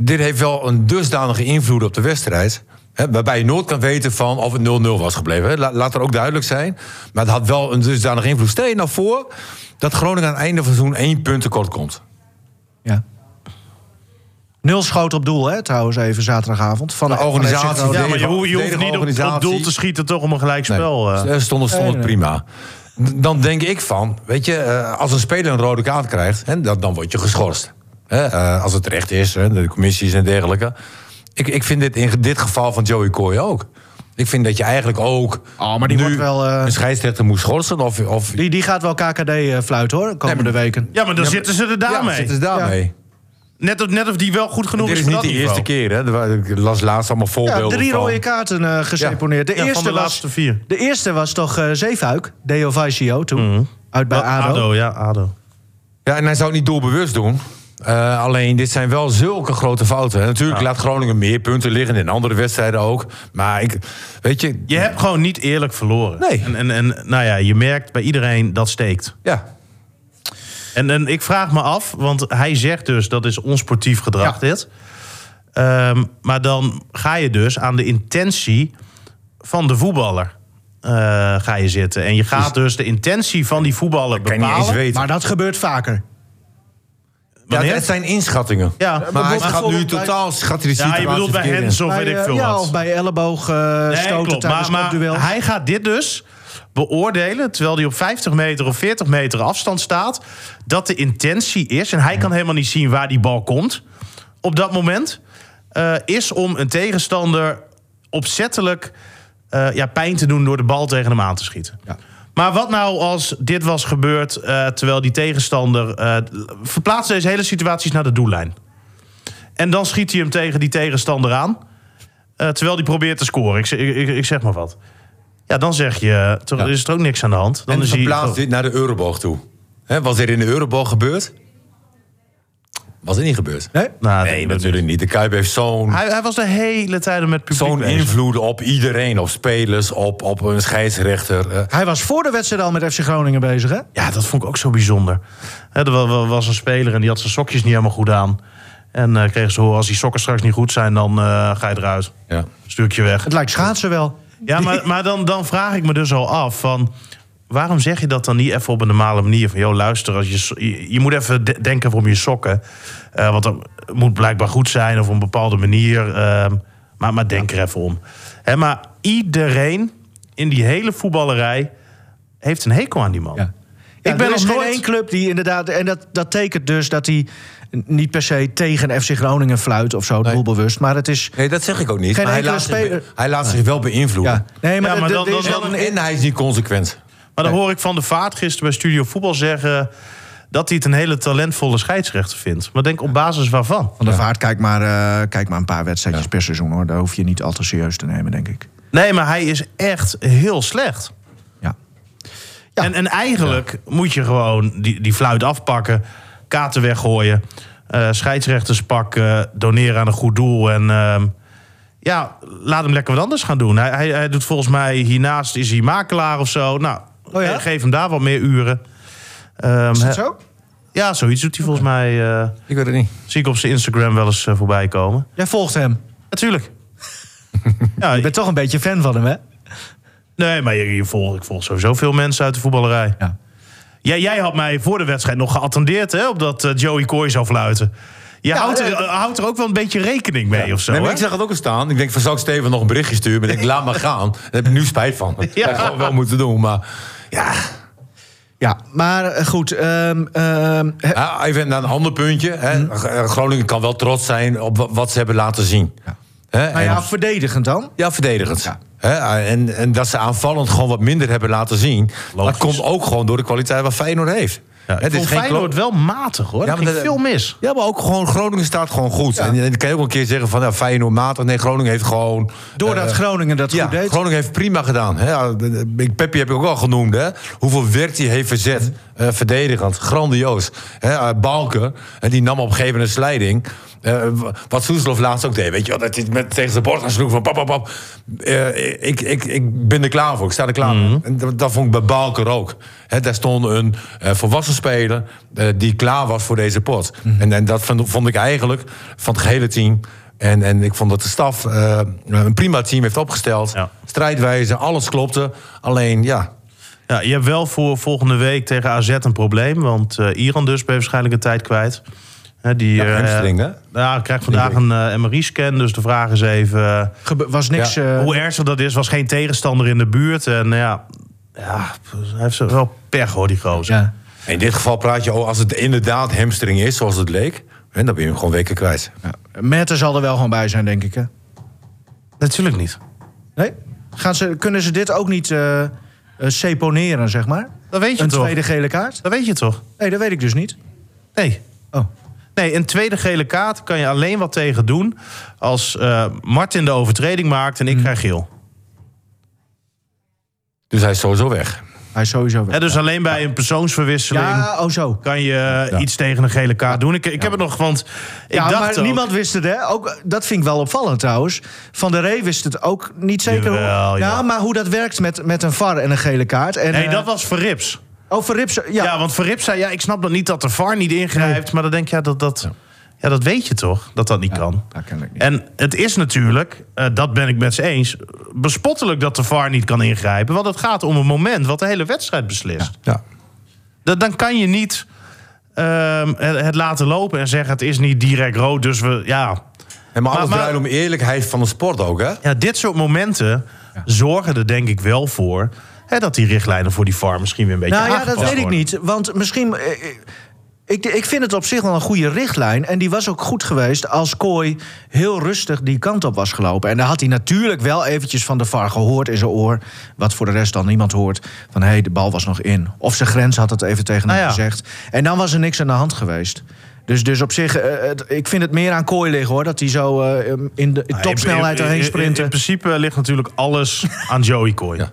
Dit heeft wel een dusdanige invloed op de wedstrijd. Hè, waarbij je nooit kan weten van of het 0-0 was gebleven. Laat er ook duidelijk zijn. Maar het had wel een dusdanige invloed. Stel je nou voor dat Groningen aan het einde van het seizoen één punt tekort komt. Ja. Nul schoot op doel, hè, trouwens, even zaterdagavond. Van De organisatie ja, maar je, hoeft- je hoeft niet op, doel te schieten toch om een gelijkspel. Nee, eh. er stond, het nee. prima. Dan denk ik van, weet je, eh, als een speler een rode kaart krijgt, hè, dan, dan word je geschorst. Hè, eh, als het terecht is, hè, de commissies en dergelijke. Ik, ik vind dit in dit geval van Joey Coy ook. Ik vind dat je eigenlijk ook Oh, maar die nu wordt wel, eh, een scheidsrechter moet schorsen. Of, of Die, die gaat wel KKD fluiten, hoor, de komende weken. Ja, maar dan zitten ze er ja, daarmee. zitten ze daarmee. Net, of, net of die wel goed genoeg Dit is is voor niet de niveau. eerste keer. Hè. Ik las laatst allemaal Ja, voorbeelden drie van. rode kaarten eh, geseponeerd. De, Ja, eerste van de was, laatste vier. de eerste was toch eh Zeefuik, Deo Vicio toen, uit bij Wel, ADO. ja, ADO. Ja, en hij zou het niet doelbewust doen. Eh, alleen, dit zijn wel zulke grote fouten. En natuurlijk laat Groningen meer punten liggen. In andere wedstrijden ook. Maar ik, weet je... Je hebt gewoon niet eerlijk verloren. Nee. En, en, en nou ja, je merkt bij iedereen dat steekt. Ja, En, en ik vraag me af, want hij zegt dus dat is onsportief gedrag Ja. dit. Ehm, maar dan ga je dus aan de intentie van de voetballer eh, ga je zitten. En je gaat dus de intentie van die voetballer kan je niet eens bepalen. weten. Maar dat gebeurt vaker. Ja, het zijn inschattingen. Ja, maar, maar hij schat nu bij- totaal schat hij de Ja, situatie je bedoelt bij. Hens of weet ik eh, veel ja, wat. of bij elleboog eh, Nee, stoten klopt. tijdens Maar, kopduel. maar hij gaat dit dus beoordelen, terwijl hij op 50 meter of 40 meter afstand staat, dat de intentie is, en hij kan helemaal niet zien waar die bal komt op dat moment, eh, is om een tegenstander opzettelijk eh, ja, pijn te doen door de bal tegen hem aan te schieten. Ja. Maar wat nou als dit was gebeurd eh, terwijl die tegenstander... eh verplaatst deze hele situaties naar de doellijn. En dan schiet hij hem tegen die tegenstander aan. terwijl hij probeert te scoren. Ik, zeg- ik, ik, ik zeg maar wat. Ja, dan zeg je, toch Ja. is er ook niks aan de hand. Dan En is verplaatst dit naar de Euroborg toe. Hè, was er in de Euroborg gebeurd? Was het niet gebeurd? Nee? Nou, Nee, natuurlijk niet. De Kuip heeft zo'n Hij, hij was de hele tijd met publiek zo'n invloed op iedereen. Op spelers, op, op een scheidsrechter. Eh, Hij was voor de wedstrijd al met FC Groningen bezig, hè? Ja, dat vond ik ook zo bijzonder. Hè, er wa- wa- was een speler en die had zijn sokjes niet helemaal goed aan. En eh kreeg ze horen, als die sokken straks niet goed zijn, dan eh, ga je eruit. ja. Stuur ik je weg. Het lijkt schaatsen wel. Ja, maar, maar dan, dan vraag ik me dus al af van... waarom zeg je dat dan niet even op een normale manier? Van, joh, luister, als je, je, moet even de- denken om je sokken. Eh, want dat moet blijkbaar goed zijn of op een bepaalde manier. ehm, maar, maar denk er even om. Maar iedereen in die hele voetballerij heeft een hekel aan die man. Ja. Ik ik ben ben nog geen nooit- één club die inderdaad... En dat, dat tekent dus dat hij niet per se tegen FC Groningen fluit of zo, Nee. doelbewust. Maar het is... Nee, dat zeg ik ook niet. Geen maar hij laat, zich, speler- hij laat zich wel beïnvloeden. Ja. Nee, maar, Ja, maar er- dan- er is dan- wel een- en hij is niet consequent. Maar dan Nee. hoor ik van de Vaart gisteren bij Studio Voetbal zeggen... dat hij het een hele talentvolle scheidsrechter vindt. Maar denk op basis waarvan? Van der Vaart, kijk maar, eh, kijk maar een paar wedstrijdjes per seizoen hoor. Daar hoef je niet al te serieus te nemen, denk ik. Nee, maar hij is echt heel slecht. Ja. En, en eigenlijk moet je gewoon die, die fluit afpakken, kaarten weggooien, eh scheidsrechters pakken, doneren aan een goed doel. En ehm, ja, laat hem lekker wat anders gaan doen. Hij, hij, hij doet volgens mij hiernaast is hij makelaar of zo. Nou, Oh ja? geef hem daar wat meer uren. Ehm, Is dat zo? Ja, zoiets doet hij volgens mij. eh, Ik weet het niet. zie ik op zijn Instagram wel eens eh, voorbij komen. Jij volgt hem. Natuurlijk. ja, (laughs) Je bent toch een beetje fan van hem, hè? Nee, maar je, je volg, ik volg sowieso veel mensen uit de voetballerij. Ja. Jij, jij had mij voor de wedstrijd nog geattendeerd hè, op dat eh, Joey Coy zou fluiten. Je houdt, er, eh, houdt er ook wel een beetje rekening mee of zo. Nee, maar hè? ik zag het ook al staan. Ik denk, van, zou ik Steven nog een berichtje sturen? Maar ik denk, laat maar gaan. Daar heb ik nu spijt van. Dat (laughs) Ja. had ik gewoon wel moeten doen. Maar ja, Ja, maar eh, goed. ehm, ehm, hè- Ja, even naar een ander puntje. Hè. Eh, Groningen kan wel trots zijn op wa- wat ze hebben laten zien. Hè, nou ja, en- verdedigend dan. ja, verdedigend. Ja. Hè, en, en dat ze aanvallend gewoon wat minder hebben laten zien. Logisch. Dat komt ook gewoon door de kwaliteit wat Feyenoord heeft. Ja, vond is geen Feyenoord wel matig hoor. Ja, maar dat- veel mis. Ja, maar ook gewoon Groningen staat gewoon goed. En, en dan kan je ook een keer zeggen van ja, Feyenoord matig. Nee, Groningen heeft gewoon... Doordat eh, Groningen dat ja, goed deed. Groningen heeft prima gedaan. Hè. Peppi heb ik ook al genoemd. Hè. Hoeveel werk hij heeft verzet. Eh, verdedigend, grandioos. Hè, eh, Balken, en die nam op een gegeven moment een slijding. Wat Soeslof laatst ook deed. Weet je wel, dat hij met, tegen zijn bord sloeg van pap, pap, pap. Ik, ik, ik ben er klaar voor. Ik sta er klaar voor. En dat, dat vond ik bij Balken ook. Hè, daar stond een eh, volwassen speler eh, die klaar was voor deze pot. En, en dat vond, vond ik eigenlijk van het gehele team. En, en ik vond dat de staf eh, een prima team heeft opgesteld. Ja. Strijdwijze, alles klopte. Alleen, ja, Ja, je hebt wel voor volgende week tegen AZ een probleem. Want eh Iran dus ben je waarschijnlijk een tijd kwijt. Hè, die, Ja, eh, hamstring, hè? Ja, krijgt vandaag een eh, MRI-scan. Dus de vraag is even eh, Gebe- was niks. Ja. eh, hoe ernstig dat is. Was geen tegenstander in de buurt. En ja, ja hij heeft wel pech hoor, die gozer. ja. In dit geval praat je over als het inderdaad hamstring is, zoals het leek. En dan ben je hem gewoon weken kwijt. Ja. Merten zal er wel gewoon bij zijn, denk ik. Hè? Natuurlijk niet. Nee? Gaan ze, kunnen ze dit ook niet eh eh, seponeren, zeg maar? Dat weet je Een toch? tweede gele kaart? Dat weet je toch? Nee, dat weet ik dus niet. Nee. Oh. Nee, een tweede gele kaart kan je alleen wat tegen doen... als eh, Martin de overtreding maakt en ik krijg geel. Dus hij is sowieso weg. Hij is sowieso weg. Hè, dus alleen bij een persoonsverwisseling... Ja, oh zo. kan je eh, iets tegen een gele kaart doen. Ik, ik heb het nog, want ik ja, dacht maar ook- niemand wist het, hè? Ook, dat vind ik wel opvallend trouwens. Van der Ree wist het ook niet zeker. hoe- Jawel, ja, ja. maar hoe dat werkt met, met een VAR en een gele kaart. En, Nee, eh, dat was Verrips. Oh, Verrips, ja. Ja. want Verrips zei, ja, ik snap dat niet dat de VAR niet ingrijpt. Maar dan denk je, ja, dat, dat, ja, dat weet je toch, dat dat niet kan. dat niet. En het is natuurlijk, eh, dat ben ik met ze eens... bespottelijk dat de VAR niet kan ingrijpen. Want het gaat om een moment wat de hele wedstrijd beslist. Ja. Dat, dan kan je niet ehm, het, laten lopen en zeggen... het is niet direct rood, dus we... Ja, En maar alles maar- draait om eerlijkheid van de sport ook, hè? Ja, dit soort momenten zorgen er denk ik wel voor... Hè, dat die richtlijnen voor die VAR misschien weer een beetje Nou ja, dat weet ik niet. Want misschien. eh, eh, Ik, ik vind het op zich wel een goede richtlijn. En die was ook goed geweest als Kooi heel rustig die kant op was gelopen. En dan had hij natuurlijk wel eventjes van de VAR gehoord in zijn oor. Wat voor de rest dan niemand hoort. Van hé, hey, de bal was nog in. Of zijn grens had het even tegen hem Nou ja. gezegd. En dan was er niks aan de hand geweest. Dus, dus op zich, eh, ik vind het meer aan Kooi liggen hoor. Dat hij zo in de in topsnelheid in, in- erheen in- sprinten. In, principe ligt natuurlijk alles aan Joey Coy.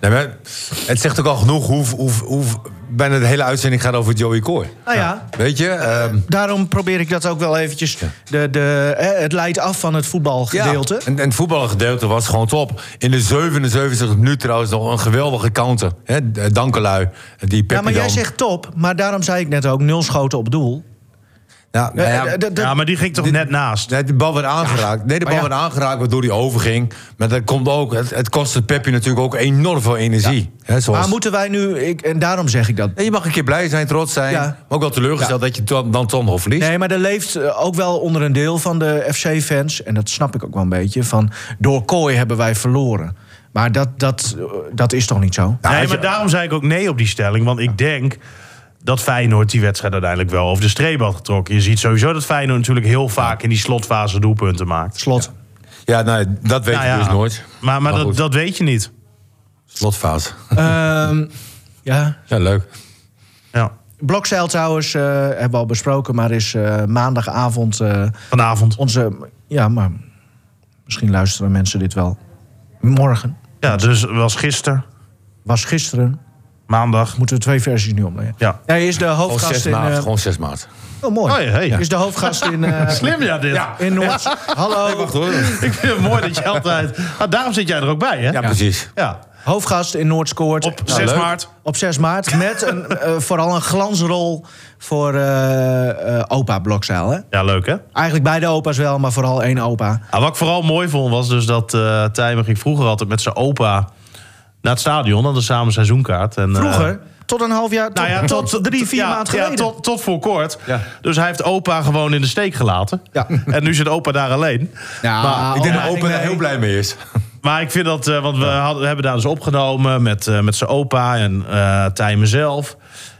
Nee, maar het zegt ook al genoeg hoe, hoe, hoe bijna de hele uitzending gaat over Joey Coy. nou ja, Weet je? ehm, daarom probeer ik dat ook wel eventjes. De, de, het leidt af van het voetbalgedeelte. Ja, en, en het voetbalgedeelte was gewoon top. In de 77 minuut trouwens nog een geweldige counter. Hè, Dankelui. Die Ja, maar jij zegt top, maar daarom zei ik net ook nul schoten op doel. Ja, nou ja, d- Ja, maar die ging toch Dit- net naast. Nee, de bal werd aangeraakt. Nee, de bal ja. werd aangeraakt waardoor hij overging. Maar dat komt ook, het, het kostte Peppi natuurlijk ook enorm veel energie. Hè, zoals... Maar moeten wij nu, ik, en daarom zeg ik dat. Je mag een keer blij zijn, trots zijn. Ja. Maar ook wel teleurgesteld dat je dan, dan toch nog verliest. Nee, maar er leeft eh, ook wel onder een deel van de FC-fans, en dat snap ik ook wel een beetje, van door Kooi hebben wij verloren. Maar dat, dat, eh, dat is toch niet zo? Nee, maar daarom zei ik ook nee op die stelling. Want ik denk dat Feyenoord die wedstrijd uiteindelijk wel over de streep had getrokken. Je ziet sowieso dat Feyenoord natuurlijk heel vaak in die slotfase doelpunten maakt. Slot. Ja, nou, dat weet Nou je ja, dus nooit. Maar, maar, Maar dat, dat weet je niet. Slotfase. Ehm, (laughs) ja, Ja, leuk. Ja, Blokzeil trouwens, eh, hebben we al besproken, maar is eh, maandagavond eh, vanavond. onze. Ja, maar misschien luisteren mensen dit wel. Morgen. Ja, dus was gisteren, Was gisteren. Maandag. Moeten we twee versies nu opnemen. Ja. Hij is de Gewoon hoofdgast 6 in. maart. eh, Gewoon 6 maart. oh, mooi. Oh, ja, hey. Is de hoofdgast in. eh, (laughs) Slim ja, dit. In Noord. Hallo. wacht hoor. Ik vind het mooi dat je altijd... Ah, daarom zit jij er ook bij, hè? Ja, precies. Ja. Hoofdgast in Noord scoort. Op Nou, 6 leuk. maart. Op 6 maart. Met een, (laughs) eh, vooral een glansrol voor eh, eh, opa Blokzeil. Hè? Ja, leuk, hè? Eigenlijk beide opa's wel, maar vooral één opa. Ah, wat ik vooral mooi vond, was dus dat eh Tijmen ging vroeger altijd met zijn opa naar het stadion. Hadden samen seizoenkaart. En, eh, Vroeger, tot een half jaar, tot, nou ja, tot, drie, vier ja, maanden ja, geleden. tot, tot voor kort. Ja. Dus hij heeft opa gewoon in de steek gelaten. Ja. (laughs) En nu zit opa daar alleen. Ja, Maar Ik denk oma dat opa er mee. heel blij mee is. (laughs) Maar ik vind dat, eh, want we, hadden, we hebben daar dus opgenomen met, eh, met zijn opa en eh Tijmen zelf.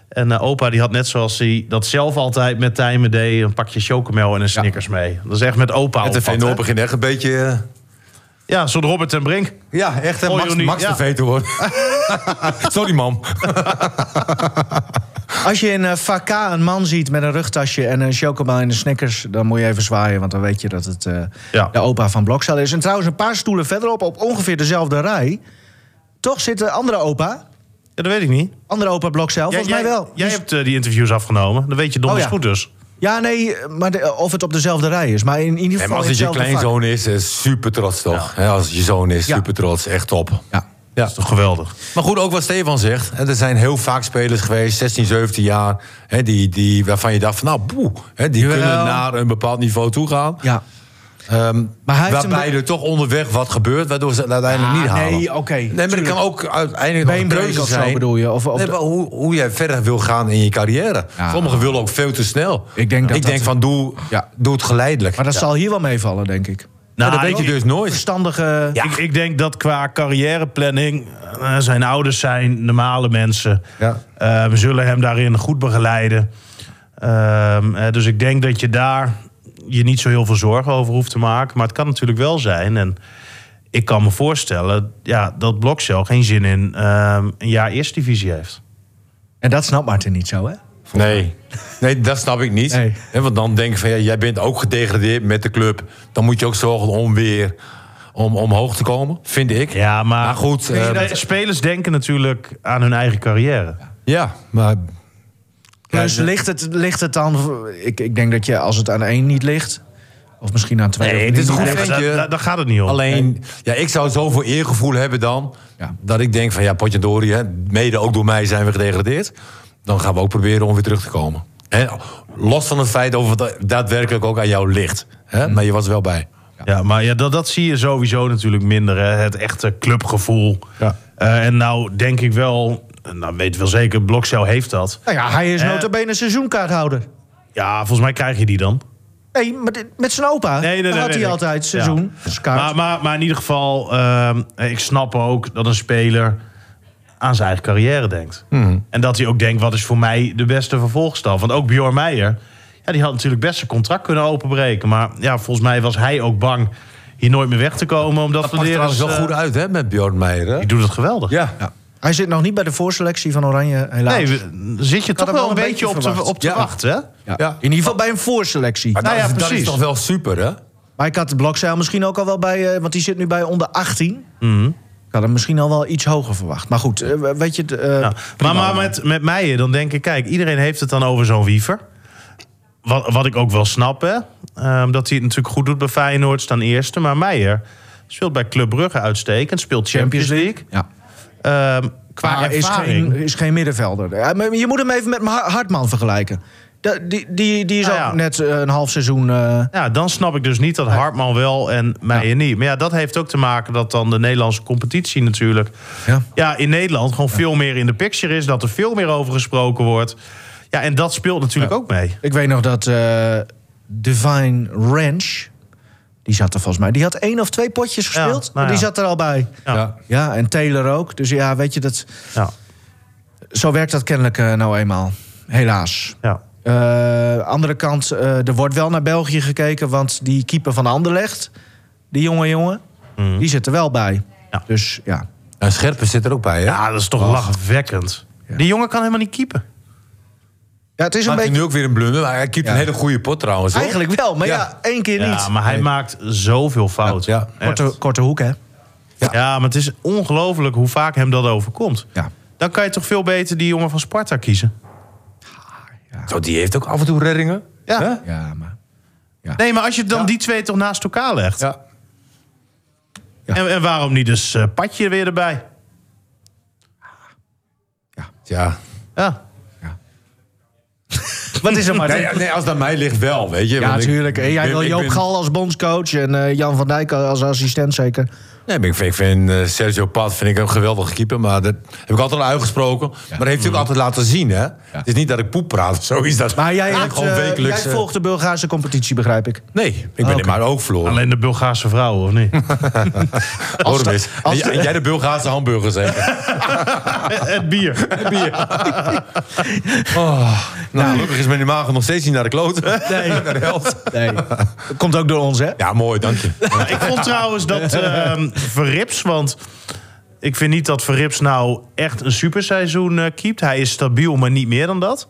En eh, opa die had net zoals hij dat zelf altijd met Tijmen deed... een pakje chocomel en een Snickers mee. Dat is echt met opa Het Noord hè? begint echt een beetje... Ja, zo'n Robert en Brink. Ja, echt Oh, Max, Max ja. TV te worden. Sorry, mam. Als je in uh, Vakka een man ziet met een rugtasje en een chocomel en een Snickers... dan moet je even zwaaien, want dan weet je dat het eh, Ja. de opa van Blokzeil is. En trouwens, een paar stoelen verderop, op ongeveer dezelfde rij... toch zit de andere opa, Ja, dat weet ik niet. andere opa Blokzeil, volgens jij, mij wel. Jij Dus- hebt eh, die interviews afgenomen. Dan weet je donders Oh, ja. goed dus. Ja, nee, maar de- of het op dezelfde rij is. Maar in ieder En geval als het je vak. kleinzoon is, is super trots toch? Hè, als het je zoon is, super trots. Echt top. Ja. Ja. Dat is toch geweldig. Maar goed, ook wat Stefan zegt. hè, Er zijn heel vaak spelers geweest, 16, 17 jaar... Hè, die, die, waarvan je dacht van, nou, boe, hè, die Jawel. kunnen naar een bepaald niveau toe gaan. ja. Ehm, Maar hij heeft waarbij er toch onderweg wat gebeurt, waardoor ze het uiteindelijk Ah, niet halen. nee, oké, Nee, maar dat kan ook uiteindelijk een keuze of zo zijn. bedoel je? Of, Nee, hoe, hoe jij verder wil gaan in je carrière. Ja. Sommigen willen ook veel te snel. Ik denk dat ik dat- denk van, doe, Ja. doe het geleidelijk. maar dat zal hier wel meevallen, denk ik. Ja, dat Nou, weet je dus nooit. Verstandige... Ik, ik denk dat qua carrièreplanning... eh, zijn ouders zijn normale mensen. Ja. Eh, we zullen hem daarin goed begeleiden. Ehm, eh, dus ik denk dat je daar je niet zo heel veel zorgen over hoeft te maken. Maar het kan natuurlijk wel zijn. En ik kan me voorstellen ja, dat Blokcel geen zin in ehm, een jaar eerste divisie heeft. En dat snapt Martin niet zo, hè? Nee. nee, dat snap ik niet. Nee. Hè, Want dan denk ik van, ja, jij bent ook gedegradeerd met de club. Dan moet je ook zorgen om weer om, omhoog te komen, vind ik. Ja, maar, Maar goed, eh, eh, spelers denken natuurlijk aan hun eigen carrière. Ja, maar Dus ligt het, ligt het dan... Ik, ik denk dat je, als het aan één niet ligt... of misschien aan twee... Nee, het is een goed ventje. Daar, gaat het niet om. alleen... Ja, ik zou zoveel eergevoel hebben dan... Ja. dat ik denk van, ja, potjandori, hè, mede ook door mij zijn we gedegradeerd. Dan gaan we ook proberen om weer terug te komen. Hè, los van het feit of het daadwerkelijk ook aan jou ligt. Hè, maar je was er wel bij. Ja, maar ja, dat, dat zie je sowieso natuurlijk minder. Hè? Het echte clubgevoel. Ja. Eh, en nou denk ik wel, nou weet wel zeker, Blokcel heeft dat. Nou ja, hij is Eh. nota bene seizoenkaarthouder. Ja, volgens mij krijg je die dan. Nee, maar dit- met zijn opa Nee, nee, nee, had hij altijd seizoen. Ja. Maar, maar, maar in ieder geval, ehm, ik snap ook dat een speler aan zijn eigen carrière denkt. Mhm. En dat hij ook denkt, wat is voor mij de beste vervolgstap? Want ook Bjorn Meijer, ja, die had natuurlijk best zijn contract kunnen openbreken. Maar ja, volgens mij was hij ook bang hier nooit meer weg te komen. Omdat Dat pakt trouwens eens, wel eh, goed uit, hè, met Bjorn Meijer. Hè? Die doet het geweldig. Ja. Ja. Hij zit nog niet bij de voorselectie van Oranje, helaas. Nee, we- zit je toch wel een beetje op te, op te Ja. wachten, hè? ja. Ja. In ieder geval bij een voorselectie. Maar Nou dat, ja, is- dat is precies. toch wel super, hè? Maar ik had de Blokzeil misschien ook al wel bij... eh, want die zit nu bij onder 18. Mhm. Ik had hem misschien al wel iets hoger verwacht. Maar goed, eh, weet je... eh, Ja. Maar, maar met, met Meijer, dan denk ik, kijk, iedereen heeft het dan over zo'n wiever. Wat, wat ik ook wel snap, hè. Ehm, dat hij het natuurlijk goed doet bij Feyenoord, staan eerste. Maar Meijer speelt bij Club Brugge uitstekend. Speelt Champions League. Ja. Ehm, qua is geen, is geen middenvelder. Ja, maar je moet hem even met Har- Hartman vergelijken. Die, die, die is Nou ook ja. net eh, een half seizoen... eh, Ja, dan snap ik dus niet dat Hartman wel en Meijer niet. Maar ja, dat heeft ook te maken dat dan de Nederlandse competitie natuurlijk... Ja. Ja, in Nederland gewoon veel meer in de picture is. Dat er veel meer over gesproken wordt. Ja, en dat speelt natuurlijk ook mee. Ik weet nog dat eh, Divine Ranch... Die zat er volgens mij. Die had één of twee potjes Ja, gespeeld. nou Die ja. zat er al bij. Ja. Ja. En Taylor ook. Dus ja, weet je, dat, Ja, zo werkt dat kennelijk eh, nou eenmaal. Helaas. ja. Eh andere kant, eh, er wordt wel naar België gekeken... want die keeper van Anderlecht, die jonge jongen... Mhm. die zit er wel bij. Ja. Dus ja, En Scherpen zit er ook bij, hè? Ja, dat is toch lachwekkend. Die jongen kan helemaal niet keepen. Ja, het is een Maakt beetje... nu ook weer een blunder. Maar hij keept Ja. een hele goede pot trouwens. hoor. Eigenlijk wel, maar ja, Ja. één keer niet. Ja, maar hij Nee. maakt zoveel fouten. Ja. Korte, korte hoek, hè? Ja. maar het is ongelooflijk hoe vaak hem dat overkomt. Ja. Dan kan je toch veel beter die jongen van Sparta kiezen. Zo, die heeft ook af en toe reddingen. Ja. Ja, maar... Nee, maar als je dan Ja. die twee toch naast elkaar legt. Ja. En, en waarom niet dus eh, Patje weer erbij? Ja. Ja. Wat is er, Martin? Nee, nee, als het aan mij ligt wel, weet je. Ja, natuurlijk. En jij wil Joop ben- Gal als bondscoach en eh, Jan van Dijk als assistent zeker. Nee, ik vind, ik vind eh, Sergio Pat vind ik een geweldige keeper. Maar dat heb ik altijd al uitgesproken. Maar dat heeft hij ook altijd laten zien, hè. Het is niet dat ik poep praat of zo. Is dat Maar jij, hebt, gewoon eh, wekelijks... jij eh, volgt de Bulgaarse competitie, begrijp ik. Nee, ik ben Oké. maar ook verloren. Alleen de Bulgaarse vrouwen, of niet? (laughs) Als En jij- en jij de Bulgaarse hamburger zeker? Het (laughs) bier. (laughs) Oh, nou, gelukkig is mijn maag nog steeds niet naar de kloten. Nee. naar de helft. Nee. Dat komt ook door ons, hè? Ja, mooi, dank je. ik vond trouwens dat ehm Verrips, want ik vind niet dat Verrips nou echt een superseizoen eh keept. Hij is stabiel, maar niet meer dan dat.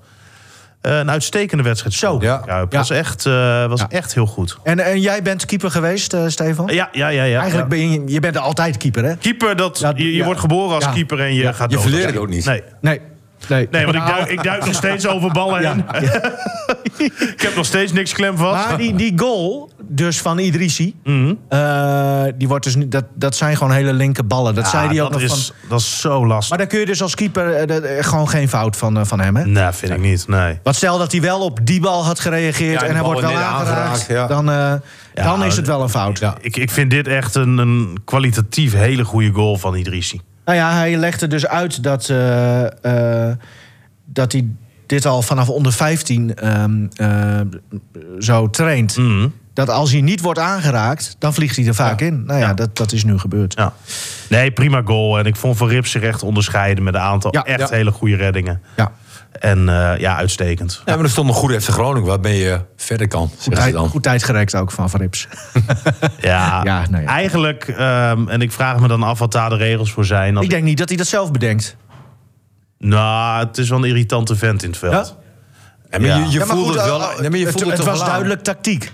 Eh, een uitstekende wedstrijd. Zo. Ja, was, echt, eh, was Ja. echt heel goed. En, en jij bent keeper geweest, eh, Stefan? Ja, ja, ja. ja. Eigenlijk ben je, je bent altijd keeper, hè? Keeper, dat, Ja, je, je ja. wordt geboren als Ja. keeper en je Ja. gaat Je verleert het ook niet. Nee. Nee. Nee, Nee, want ik Nou, duik, ik duik nog steeds over ballen heen. ik heb nog steeds niks klem vast. Maar die, die goal, dus van Idrissi, Mhm. eh, die wordt dus niet, dat, dat zijn gewoon hele linker ballen. Dat zei hij ook dat nog is, van. dat is zo lastig. Maar daar kun je dus als keeper eh, eh, gewoon geen fout van, van hem, hè? Nee, vind ik niet. Nee. Wat stel dat hij wel op die bal had gereageerd Ja, en die hij wordt wel aangeraakt, aangeraakt, ja. dan, eh, dan is het wel een fout. Ja. Ik, ik vind dit echt een, een kwalitatief hele goede goal van Idrissi. Nou ja, hij legde dus uit dat, eh, eh, dat hij dit al vanaf onder 15 ehm, eh, zo traint. Mhm. Dat als hij niet wordt aangeraakt, dan vliegt hij er vaak in. Nou ja, Ja. Dat, dat is nu gebeurd. Ja. Nee, prima goal. En ik vond Van Rips zich echt onderscheiden met een aantal echt hele goede reddingen. Ja. En eh, ja, uitstekend. Ja, maar er stond een goede FC Groningen waarmee je verder kan, ze Tijd, dan. goed tijd gerekt ook van Van Rips. (laughs) Ja, Ja, nou ja. eigenlijk, ehm, en ik vraag me dan af wat daar de regels voor zijn. Als Ik denk niet dat hij dat zelf bedenkt. Nou, het is wel een irritante vent in het veld. Ja? Ja, maar Ja. je, je Ja, maar voelt goed, het wel. nee, maar je het, voelt het, het was wel aan. duidelijk tactiek.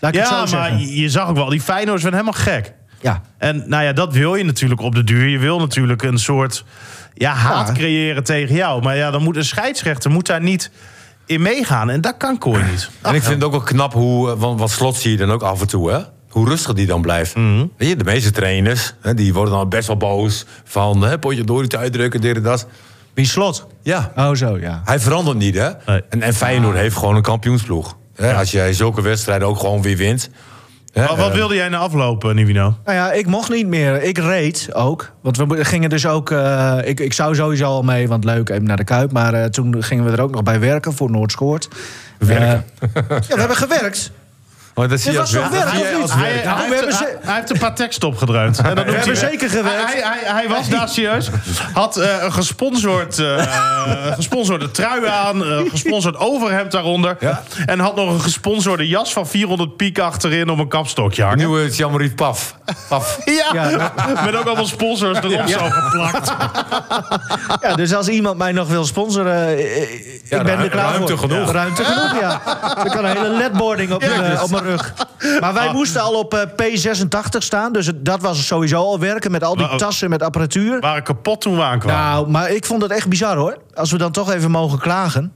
Laat ik het Ja, zo maar zeggen. je, je zag ook wel, die Feyenoorders werden helemaal gek. Ja. En nou ja, dat wil je natuurlijk op de duur. Je wil natuurlijk een soort ja, haat Ja. creëren tegen jou. Maar ja, dan moet een scheidsrechter moet daar niet in meegaan. En dat kan Kooi niet. En ik vind het ook wel knap hoe, eh, want wat slot zie je dan ook af en toe, hè? Hoe rustig die dan blijft. Mhm. Weet je, de meeste trainers, hè, die worden dan best wel boos. Van, hè, potje door niet uitdrukken, dit en dat. Wie slot? Ja, Oh, zo, ja. hij verandert niet, hè? Nee. En, en Feyenoord heeft gewoon een kampioensploeg. Hè? Als jij zulke wedstrijden ook gewoon weer wint. Wat, eh, wilde jij na aflopen, Nivino? Nou ja, ik mocht niet meer. Ik reed ook. Want we gingen dus ook... eh, ik, ik zou sowieso al mee, want leuk, even naar de Kuip. Maar eh, toen gingen we er ook nog bij werken voor Noordscoort. Werken? Eh, ja, we hebben gewerkt. Maar dat zie je als werk. werk, of niet? Hij, we heeft, hij, ze- hij heeft een paar teksten opgedraaid. En dat noemt hebben hij- zeker gewerkt. Hij, hij, hij was daar serieus. Had eh, een gesponsord, eh, gesponsorde trui aan. eh gesponsord overhemd daaronder. Ja. En had nog een gesponsorde jas van 400 piek achterin om een kapstokje hangen. Nieuwe Jean-Marie Paf. Paf. (laughs) Ja, Ja, met ook allemaal sponsors erop zo geplakt. Ja, dus als iemand mij nog wil sponsoren, eh, ik Ja, ben er klaar ruimte voor. genoeg. Ja, ruimte genoeg, ja. Ik kan een hele ledboarding op, mijn, Maar wij moesten al op eh, P86 staan, dus het- dat was sowieso al werken met al die Maar, oh. tassen met apparatuur. waren kapot toen we aankwamen. Nou, maar ik vond het echt bizar hoor. Als we dan toch even mogen klagen.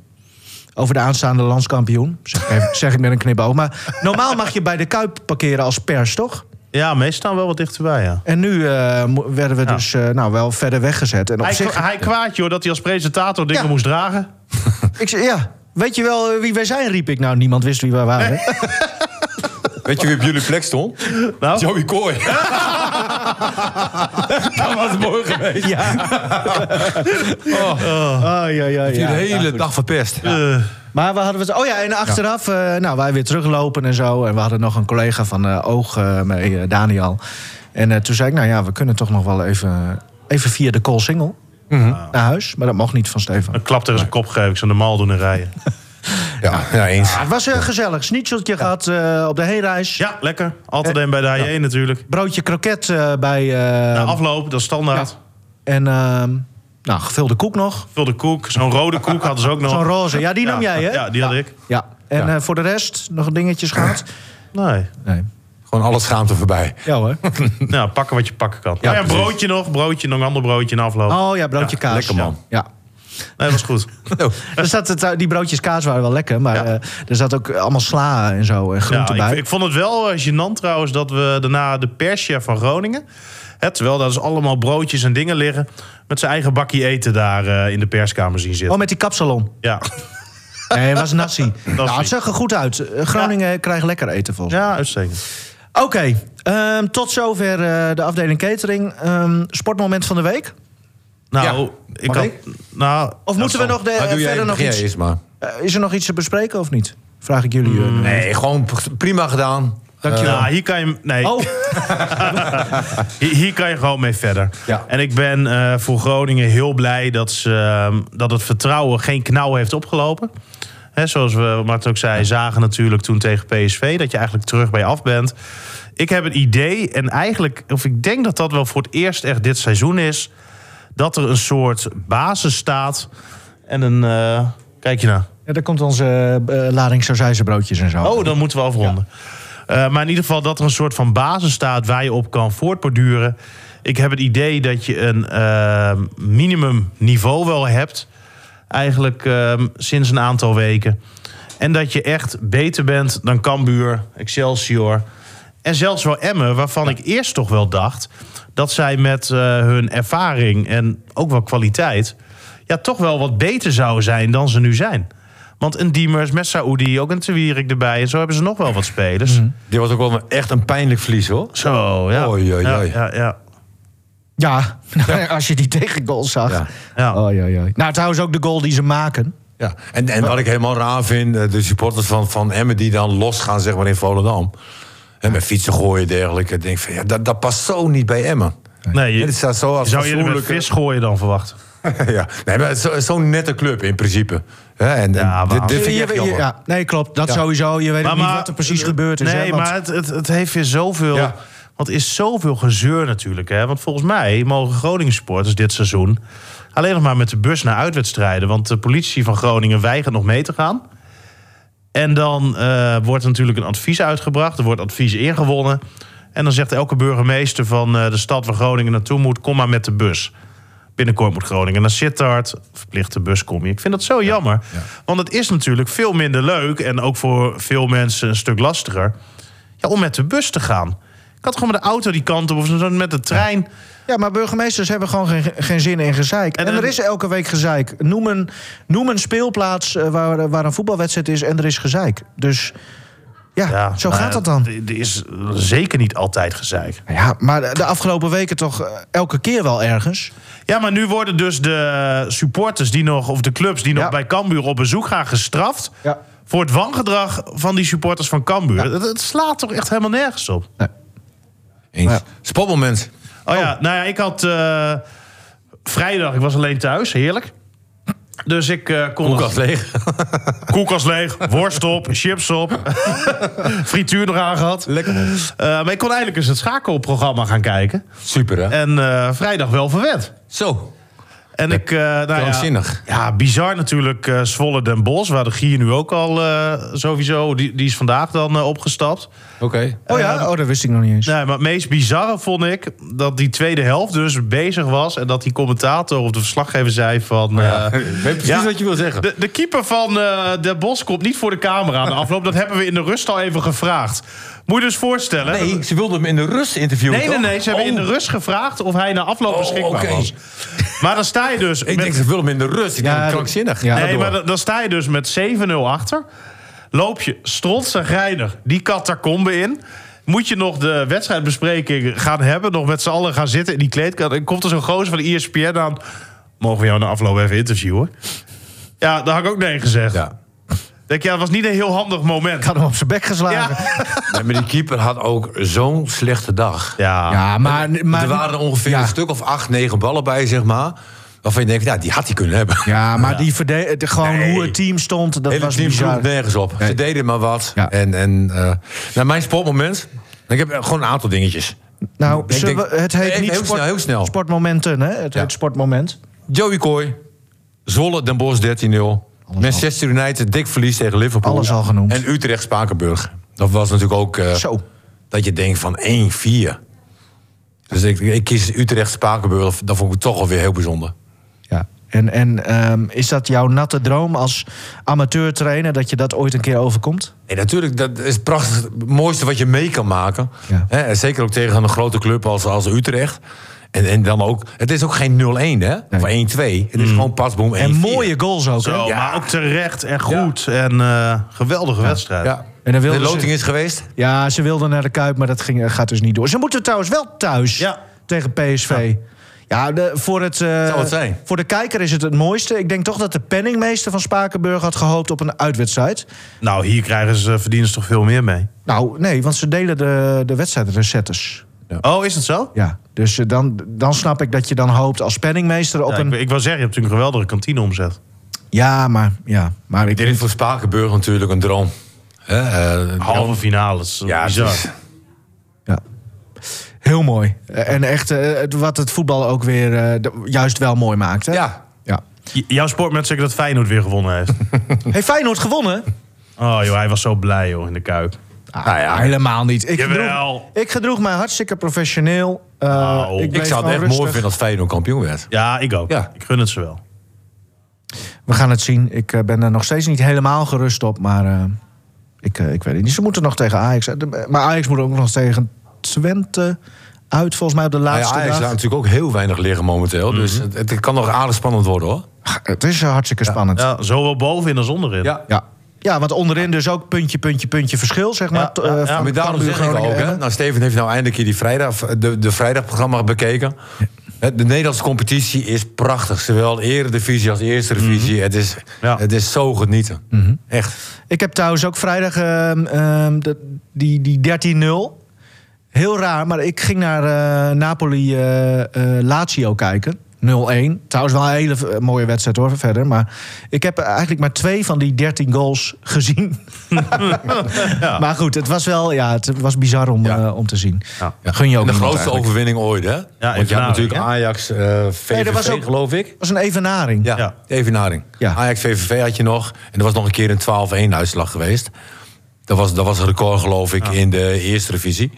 Over de aanstaande landskampioen. Zeg ik, even, (laughs) zeg ik met een knipoog. Maar normaal mag je bij de Kuip parkeren als pers, toch? Ja, meestal staan wel wat dichterbij, ja. En nu eh, mo- werden we Ja. dus eh, nou, wel verder weggezet. En op Hij, zich, hij kwaad, joh, dat hij als presentator dingen Ja. moest dragen. (laughs) ik zei, ja, weet je wel eh, wie wij zijn, riep ik. Nou, niemand wist wie wij waren. (laughs) Weet je wie op jullie plek stond? Nou, Joey Kooi. (laughs) dat was mooi geweest. Ja. Oh, Ah, ja, ja, die ja. de hele Ja, dag verpest. eh, Maar we hadden het. Oh ja, en achteraf, eh, nou, wij weer teruglopen en zo. En we hadden nog een collega van eh, Oog eh, mee, eh, Daniel. En eh, toen zei ik, nou ja, we kunnen toch nog wel even, even via de Koolsingel naar huis. Maar dat mocht niet van Stefan. een klap tegen zijn kop geven, ik zou normaal doen en rijden. (laughs) Ja, ja, eens. Ah, het was uh, gezellig. Schnitzeltje gehad eh, op de heenreis. Ja, lekker. Altijd een bij de HJ natuurlijk. Broodje kroket eh, bij... eh, Na afloop, dat is standaard. En ehm, nou, gevulde koek nog. Vulde koek, zo'n rode koek hadden ze ook nog. Zo'n roze. Ja, die nam jij, hè? Ja, die had ik. Ja. En Ja. eh, voor de rest nog dingetjes gehad? Nee. Nee. Gewoon alle schaamte voorbij. Ja hoor. (laughs) Nou, pakken wat je pakken kan. Ja, Ja, broodje nog, broodje, nog een ander broodje in afloop. Oh ja, broodje Ja, kaas. lekker, man. Ja. Nee, dat was goed. (laughs) Er zat het, die broodjes kaas waren wel lekker, maar Ja. eh, er zat ook allemaal sla en zo en Ja, groenten bij. ik, ik vond het wel eh, gênant trouwens dat we daarna de perschef van Groningen... Hè, terwijl daar dus allemaal broodjes en dingen liggen... met zijn eigen bakje eten daar eh, in de perskamer zien zitten. Oh, met die kapsalon. Ja. (laughs) Nee, het was (laughs) nasi. nou, het zag er goed uit. Eh, Groningen krijgt lekker eten volgens mij. ja, uitstekend. Oké, ehm, tot zover eh, de afdeling catering. Ehm, sportmoment van de week? Nou, Ja. ik ik? Nou, Of moeten we nog de, jij, verder nog iets... eerst maar. Eh, is er nog iets te bespreken of niet? Vraag ik jullie. eh, Nee, gewoon prima gedaan. Dankjewel. nou, hier kan je... Nee, Oh, (laughs) Hier, hier kan je gewoon mee verder. Ja. En ik ben eh, voor Groningen heel blij dat, ze, ehm, dat het vertrouwen geen knauw heeft opgelopen. Hè, zoals we Martin ook zei, zagen natuurlijk toen tegen PSV... dat je eigenlijk terug bij af bent. Ik heb het idee, en eigenlijk, of ik denk dat dat wel voor het eerst echt dit seizoen is... dat er een soort basis staat en een... eh, kijk je nou. ja, daar komt onze eh, lading sausijzenbroodjes en zo. Oh, dan moeten we afronden. Eh, maar in ieder geval dat er een soort van basis staat waar je op kan voortborduren. Ik heb het idee dat je een eh, minimum niveau wel hebt. Eigenlijk eh, sinds een aantal weken. En dat je echt beter bent dan Cambuur, Excelsior. En zelfs wel Emmen, waarvan ik eerst toch wel dacht... dat zij met eh, hun ervaring en ook wel kwaliteit... ja, toch wel wat beter zouden zijn dan ze nu zijn. Want een Diemers met Saoedi, ook een Tewierik erbij... en zo hebben ze nog wel wat spelers. Dit was ook wel een- echt een pijnlijk verlies, hoor. Zo, ja. Oei, oei, ja, oei. ja, ja. Ja, (laughs) als je die tegengoals zag. Ja. Ja. Oh, ja, ja. Nou, trouwens ook de goal die ze maken. Ja. En, en wat ik helemaal raar vind, eh, de supporters van, van Emmen die dan losgaan zeg maar, in Volendam. En met fietsen gooien en dergelijke. Ik denk van, ja, dat, dat past zo niet bij Emmen. Nee, je, Het staat zo als zou je er met vis gooien dan verwachten? (laughs) ja. Nee, maar zo- zo'n nette club in principe. Hè, en, en Ja, dit, vind echt Je- jammer. ja, nee, klopt. Dat Ja. sowieso. Je weet niet wat er precies gebeurd is. Nee, hè, want- maar het, het, het heeft weer zoveel... Ja. Want is zoveel gezeur natuurlijk. Hè? Want volgens mij mogen Groningen supporters dit seizoen... alleen nog maar met de bus naar uitwedstrijden. Want de politie van Groningen weigert nog mee te gaan. En dan eh, wordt er natuurlijk een advies uitgebracht. Er wordt advies ingewonnen. En dan zegt elke burgemeester van eh, de stad waar Groningen naartoe moet... kom maar met de bus. Binnenkort moet Groningen naar Sittard. Verplichte bus kom je. Ik vind dat zo jammer. Want het is natuurlijk veel minder leuk... en ook voor veel mensen een stuk lastiger... Ja, om met de bus te gaan. Had gewoon met de auto die kant op of met de trein. Ja, maar burgemeesters hebben gewoon geen, geen zin in gezeik. En, En er is elke week gezeik. Noem een, noem een speelplaats eh, waar, waar een voetbalwedstrijd is en er is gezeik. Dus ja, zo gaat dat dan. Er is zeker niet altijd gezeik. Ja, maar de- afgelopen weken toch eh, elke keer wel ergens. Ja, maar nu worden dus de supporters die nog, of de clubs die nog Ja. bij Cambuur op bezoek gaan gestraft. Ja. Voor het wangedrag van die supporters van Cambuur. Het, het slaat toch echt helemaal nergens op. Eens. Ja. Spotmoment. Oh, ja, nou ja, ik had eh, vrijdag, ik was alleen thuis, heerlijk. Dus ik eh kon Koelkast leeg. (laughs) koelkast leeg, worst op, chips op, (laughs) frituur nog aangehad. Lekker. Eh, maar ik kon eindelijk eens het schakelprogramma gaan kijken. Super, hè? En vrijdag wel verwend. Zo. En ik, eh nou ja, krankzinnig. ja, bizar natuurlijk eh Zwolle Den Bosch, waar de Gier nu ook al eh, sowieso, die, die is vandaag dan opgestapt. Oké. Oh ja? Oh, dat wist ik nog niet eens. Nee, maar het meest bizarre vond ik dat die tweede helft dus bezig was en dat die commentator of de verslaggever zei van... eh, (laughs) Ik weet precies ja. wat je wil zeggen. de, de keeper van eh de Bos komt niet voor de camera aan de afloop. Dat hebben we in de rust al even gevraagd. Moet je dus voorstellen. Nee, ze wilden hem in de rust interviewen, Nee, nee, nee. Ze hebben Oh. in de rust gevraagd of hij na afloop Oh, beschikbaar was. Maar dan sta je dus. (laughs) Ik met- denk, ze wilden hem in de rust. Ik Ja, denk, krankzinnig. ja. Nee, maar dan, dan sta je dus met 7-0 achter. Loop je strotzagrijnig die catacombe in. Moet je nog de wedstrijdbespreking gaan hebben. Nog met z'n allen gaan zitten in die kleedkamer. En komt er zo'n gozer van de ESPN aan. Mogen we jou na afloop even interviewen? Ja, daar had ik ook nee gezegd. Ja. Denk ja, dat was niet een heel handig moment. Ik had hem op zijn bek geslagen. Ja, (laughs) Nee, maar die keeper had ook zo'n slechte dag. ja. Ja, maar... maar er waren ongeveer ja. een stuk of acht, negen ballen bij, zeg maar. Waarvan je denkt, ja, die had hij kunnen hebben. Ja, maar Die verde- de- gewoon Nee. hoe het team stond, dat hele was team bizar. sloeg nergens op. Ze deden maar wat. Ja. En, en eh, nou, mijn sportmoment... Ik heb gewoon een aantal dingetjes. Nou, Ik zullen denk- we- het heet niet heel sport, snel, heel snel. sportmomenten, hè? Het Ja. heet sportmoment. Joey Kooi, Zwolle, Den Bosch 13-0. Manchester United, dik verlies tegen Liverpool. Alles al genoemd. En Utrecht, Spakenburg. Dat was natuurlijk ook eh, Zo. dat je denkt van 1-4. Dus ik, ik kies Utrecht, Spakenburg. Dat vond ik toch alweer heel bijzonder. Ja. En, en ehm, is dat jouw natte droom als amateurtrainer dat je dat ooit een keer overkomt? Nee, natuurlijk, dat is prachtig. Het mooiste wat je mee kan maken. Ja. Zeker ook tegen een grote club als, als Utrecht. En, en dan ook, het is ook geen 0-1, hè? Of 1-2. Het is gewoon pasboom 1-4. En mooie goals ook. hè? Zo, Ja. maar ook terecht en goed. En eh, geweldige wedstrijd. Ja. En dan wilden de ze- loting is geweest. Ja, ze wilden naar de Kuip, maar dat ging, gaat dus niet door. Ze moeten trouwens wel thuis Ja. tegen PSV. Ja, de, voor, het, eh, Zou het zijn. voor de kijker is het het mooiste. Ik denk toch dat de penningmeester van Spakenburg had gehoopt op een uitwedstrijd. Nou, hier krijgen ze, verdienen ze toch veel meer mee. Nou, nee, want ze delen de, de wedstrijdrecettes. Oh, is het zo? Ja, dus eh, dan, dan snap ik dat je dan hoopt als penningmeester op Ja, een... ik, ik wil zeggen, je hebt natuurlijk een geweldige kantineomzet. Ja, maar, ja, maar ik Dit is voor Spakenburg natuurlijk een droom. Hè, eh, Halve finale. dat is Ja, bizar. is- Ja. Heel mooi. Eh, En echt eh, wat het voetbal ook weer eh, juist wel mooi maakt. Hè? ja. ja. J- Jouw sportman zegt dat Feyenoord weer gewonnen heeft. (laughs) Hey, Feyenoord gewonnen? Oh joh, hij was zo blij joh in de Kuip. Nou ja, helemaal niet. Ik gedroeg, ik gedroeg mij hartstikke professioneel. Eh, Nou, Ik bleef zou het echt mooi vinden als Feyenoord kampioen werd. Ja, ik ook. Ja. Ik gun het ze wel. We gaan het zien. Ik eh, ben er nog steeds niet helemaal gerust op. Maar eh, ik, ik weet het niet. Ze moeten nog tegen Ajax. Maar Ajax moet ook nog tegen Twente uit. Volgens mij op de Nou ja, laatste Ajax dag. natuurlijk ook heel weinig liggen momenteel. Dus het, het kan nog aardig spannend worden hoor. Het is hartstikke spannend. Ja. Ja, zowel bovenin als onderin. Ja. Ja. want onderin dus ook puntje, puntje, puntje verschil, zeg maar. Ja, eh, ja. van Maar daarom Cambuur, zeg ik Groningen, ook, hè. Nou, Steven heeft nou eindelijk die vrijdag, de, de vrijdagprogramma bekeken. Hè, De Nederlandse competitie is prachtig. Zowel eredivisie als eerste divisie. het, is, Ja. het is zo genieten. Echt. Ik heb trouwens ook vrijdag ehm, ehm, die, die 13-0. Heel raar, maar ik ging naar eh, Napoli eh, eh, Lazio kijken. 0-1. Trouwens wel een hele eh, mooie wedstrijd hoor, verder. Maar ik heb eigenlijk maar twee van die 13 goals gezien. (laughs) Maar goed, het was wel ja, het was bizar om, Ja. eh, om te zien. Ja. Gun je ook de grootste eigenlijk. overwinning ooit, hè? Want je had natuurlijk? Ajax, eh VVV, Nee, dat was ook- geloof ik. Het was een evenaring. Ja, Ja. evenaring. Ja. Ajax, VVV had je nog. En er was nog een keer een 12-1 uitslag geweest. Dat was, dat was een record, geloof ik, in de eerste divisie.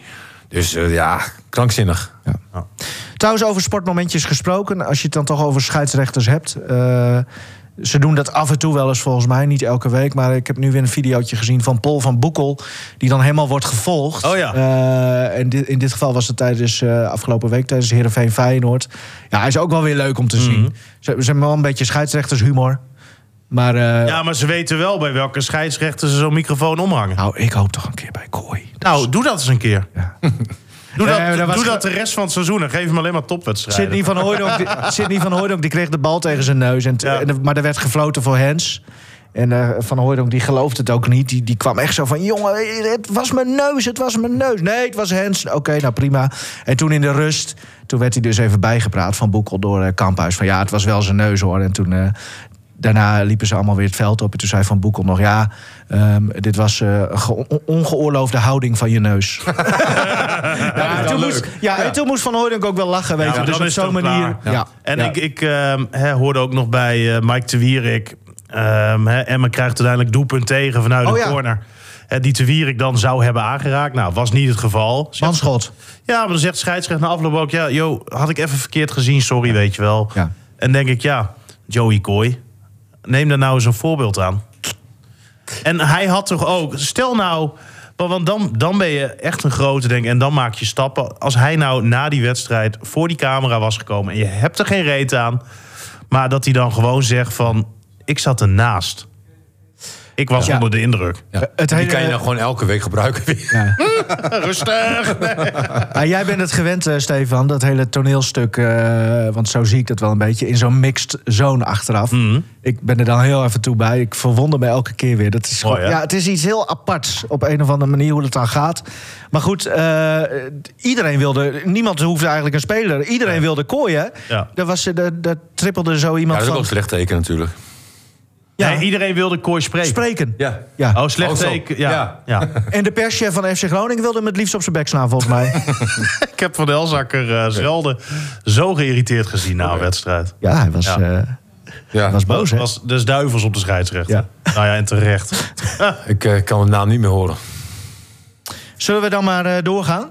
Dus eh, ja, krankzinnig. Trouwens, over sportmomentjes gesproken. Als je het dan toch over scheidsrechters hebt. eh, ze doen dat af en toe wel eens volgens mij. Niet elke week. Maar ik heb nu weer een videootje gezien van Paul van Boekel. Die dan helemaal wordt gevolgd. Oh ja. Eh, en in dit geval was het tijdens eh, afgelopen week tijdens Heerenveen Feyenoord. Ja, hij is ook wel weer leuk om te Mhm. zien. Ze, ze hebben wel een beetje scheidsrechtershumor. Maar Ja, maar ze weten wel bij welke scheidsrechter ze zo'n microfoon omhangen. nou, ik hoop toch een keer bij Kooi. Nou, doe dat eens een keer. Ja. (laughs) Doe, dat, doe dat de rest van het seizoen en geef hem alleen maar topwedstrijden. Sidney van Hooydonk, die, (laughs) Sidney van Hooydonk die kreeg de bal tegen zijn neus. En Ja. en maar er werd gefloten voor Hens. En eh, Van Hooydonk die geloofde het ook niet. Die, die kwam echt zo van... jongen, het was mijn neus, het was mijn neus. Nee, het was Hens. Oké, nou prima. En toen in de rust... toen werd hij dus even bijgepraat van Boekel door eh, Kamphuis. Van ja, het was wel zijn neus hoor. En toen... eh, Daarna liepen ze allemaal weer het veld op. En toen zei Van Boekel nog... ja, ehm, dit was eh, een ge- on- ongeoorloofde houding van je neus. (laughs) ja, en toen moest, ja, en toen moest Van Hooydonk ook wel lachen. Weet Ja, je. Dus op zo'n manier... Ja. En Ja. ik, ik ehm, hè, hoorde ook nog bij eh, Mike de Wierik... ehm hè, Emma krijgt uiteindelijk doelpunt tegen vanuit Oh de ja. corner. Hè, die de Wierik dan zou hebben aangeraakt. Nou, was niet het geval. Manschot. Ja, maar dan zegt scheidsrechter na afloop ook... ja, joh, had ik even verkeerd gezien, sorry, weet je wel. Ja. En denk ik, ja, Joey Kooi... neem daar nou eens een voorbeeld aan. En hij had toch ook... Stel nou... Want dan, dan ben je echt een grote, denk. En dan maak je stappen. Als hij nou na die wedstrijd voor die camera was gekomen... en je hebt er geen reet aan... maar dat hij dan gewoon zegt van... ik zat ernaast. Ik was Ja. onder de indruk. Ja. het die hele- kan je dan gewoon elke week gebruiken. weer. (laughs) Rustig! (laughs) Ah, jij bent het gewend, eh, Stefan, dat hele toneelstuk. eh, want zo zie ik dat wel een beetje. In zo'n mixed zone achteraf. Mhm. Ik ben er dan heel even toe bij. Ik verwonder me elke keer weer. Dat is Mooi, gewoon, ja, het is iets heel aparts op een of andere manier hoe het dan gaat. Maar goed, eh, iedereen wilde. Niemand hoefde eigenlijk een speler. Iedereen wilde kooien. Ja. Daar, was, daar, daar trippelde zo Ja, iemand dat is ook van. een slecht teken natuurlijk. Ja. Nee, iedereen wilde Kooi spreken. Spreken. Ja. Ja. Oh, slecht Oh, zo. teken. Ja. Ja. Ja. (laughs) En de perschef van FC Groningen wilde hem het liefst op zijn bek slaan, volgens mij. (laughs) Ik heb Van Elzakker eh, zelden zo geïrriteerd gezien na een wedstrijd. Ja, hij was, Ja. eh, Ja. was boos, hè? was dus duivels op de scheidsrechter. Ja. Nou ja, en terecht. (laughs) Ik eh, kan de naam niet meer horen. Zullen we dan maar eh, doorgaan?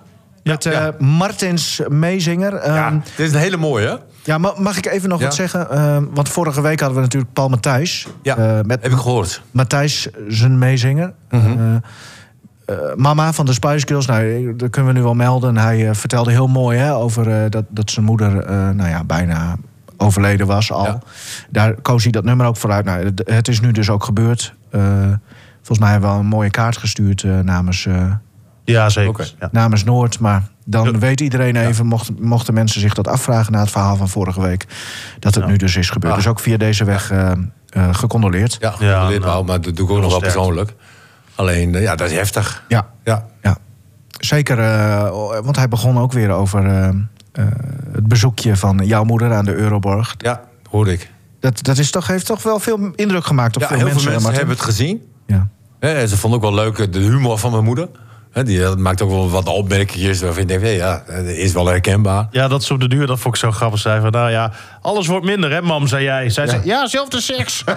Met eh, Ja. Martins Meezinger. Ehm, Ja, dit is een hele mooie? Ja, ma- mag ik even nog Ja. wat zeggen? Ehm, want vorige week hadden we natuurlijk Paul Matthijs. Ja, eh, met heb ik gehoord. Matthijs zijn meezinger. Mhm. Eh, mama van de Spice Girls, nou, dat kunnen we nu wel melden. Hij vertelde heel mooi hè, over dat, dat zijn moeder nou ja, bijna overleden was al. Ja. Daar koos hij dat nummer ook vooruit. Nou, het, het is nu dus ook gebeurd. Volgens mij hebben we al een mooie kaart gestuurd namens, Ja, zeker. Ja. namens Noord. Maar dan Ja. weet iedereen even, mocht, mochten mensen zich dat afvragen na het verhaal van vorige week, dat het Ja. nu dus is gebeurd. Ah. Dus ook via deze weg eh, eh, gecondoleerd. Ja, Ja, gecondoleerd, nou, maar dat doe ik ook heel nog wel persoonlijk. Alleen, eh, ja, dat is heftig. Ja. Ja. Ja, zeker. eh, want hij begon ook weer over het bezoekje van jouw moeder aan de Euroborg. Ja, hoorde ik. Dat, dat is toch, heeft toch wel veel indruk gemaakt op Ja, veel heel mensen. veel mensen Martin? hebben het gezien. Ja. Hè, en ze vonden ook wel leuk de humor van mijn moeder. Hè, die eh, maakt ook wel wat opmerkingjes waarvan je denkt, ja, dat is wel herkenbaar. Ja, dat ze op de duur, dat vond ik zo grappig. Zei van, nou ja, alles wordt minder, hè, mam, zei jij. Zij zei, ja, zelfde seks. (laughs)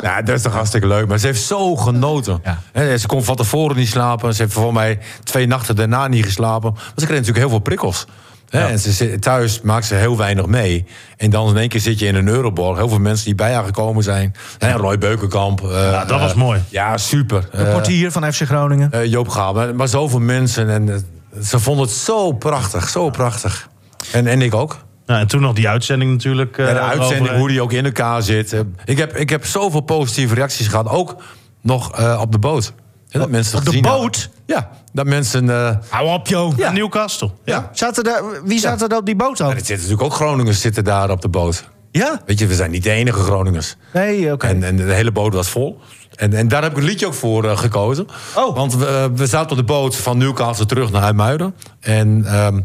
Ja, dat is toch hartstikke leuk. Maar ze heeft zo genoten. Ja. Hè, ze kon van tevoren niet slapen. Ze heeft voor mij twee nachten daarna niet geslapen. Maar ze kreeg natuurlijk heel veel prikkels. Ja. En ze, thuis maakt ze heel weinig mee. En dan in één keer zit je in een Euroborg. Heel veel mensen die bij haar gekomen zijn. Hè, Roy Beukenkamp. eh, Ja, dat was eh, mooi. Ja, super. De Eh, portier van FC Groningen. eh, Joop Gaal. Maar, maar zoveel mensen. En eh, ze vonden het zo prachtig. Zo prachtig. En, en ik ook. Nou, en toen nog die uitzending natuurlijk. eh, Ja, de uitzending, hoe die ook in elkaar zit. Eh, Ik heb, ik heb zoveel positieve reacties gehad. Ook nog eh, op de boot. Ja, dat mensen op de hadden. boot? Ja, dat mensen... eh, Hou op, joh. Ja, Newcastle. ja. Zaten daar, wie zaten er op die boot dan? Er zitten natuurlijk ook Groningers zitten daar op de boot. Ja? Weet je, we zijn niet de enige Groningers. Nee, oké. En, en de hele boot was vol. En, en daar heb ik een liedje ook voor eh, gekozen. Oh. Want we, we zaten op de boot van Newcastle terug naar IJmuiden. En ehm,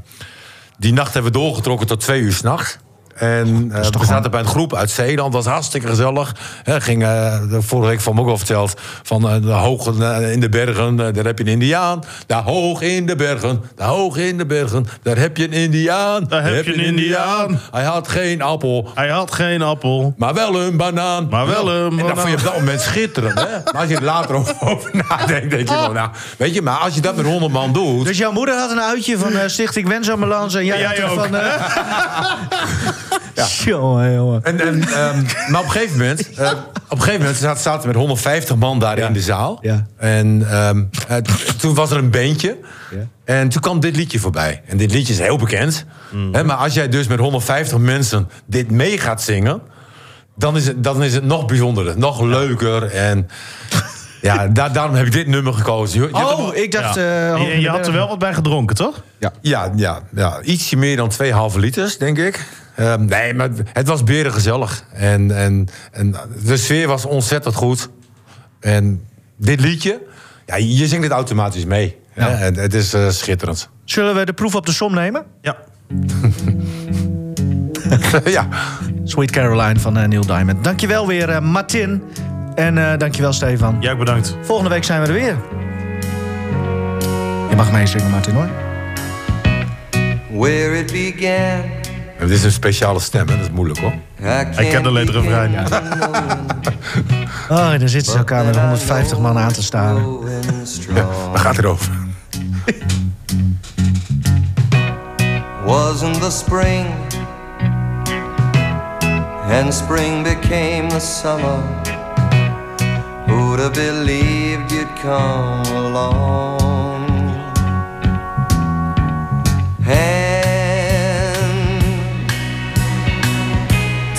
die nacht hebben we doorgetrokken tot twee uur s'nachts. En eh, we zaten bij een groep uit Zeeland. Dat was hartstikke gezellig. Hè, ging, eh, vorige week van me ook al verteld. Van eh, de hoog in de bergen, daar heb je een indiaan. Daar hoog in de bergen, daar hoog in de bergen. Daar heb je een indiaan. Daar heb je een indiaan. Hij had geen appel. Hij had geen appel. Maar wel een banaan. Maar wel een En dat banaan. vond je op dat moment schitterend. Hè? Maar als je er later over (laughs) nadenkt, denk je wel, nou... Weet je, maar als je dat met 100 man doet... Dus jouw moeder had een uitje van eh, Stichting Wensambulance en jij, Jij had er ook. van... (laughs) (laughs) Jongen, jongen. En, en, ehm, maar op een gegeven moment, eh, op een gegeven moment zaten, zaten we met 150 man daar in de zaal. Ja. En ehm, eh, toen was er een beentje. Ja. En toen kwam dit liedje voorbij. En dit liedje is heel bekend. Hè, maar als jij dus met 150 mensen dit mee gaat zingen... dan is het, dan is het nog bijzonderder, nog leuker. En ja, daar, daarom heb ik dit nummer gekozen. Je- Oh, ik dacht... Ja. eh, je, had er wel wat bij gedronken, toch? Ja, ja, ja, ietsje meer dan 2,5 liters, denk ik. Ehm, nee, maar het was beren gezellig. En, en, en de sfeer was ontzettend goed. En dit liedje, ja, je zingt het automatisch mee. Ja. Hè? En het is eh, schitterend. Zullen we de proef op de som nemen? Ja. (laughs) ja. Sweet Caroline van eh, Neil Diamond. Dankjewel weer, eh, Martin. En eh dankjewel, Stefan. Jij ook bedankt. Volgende week zijn we er weer. Je mag meezingen, Martin, hoor. where it began. Het is een speciale stem, hè? dat is moeilijk hoor. Hij kent alleen de refrein. (laughs) Oh, dan zitten ze elkaar met 150 man aan te staren. Waar gaat het over? Wasn't the spring, and spring became the summer. Who'd have believed you'd come along?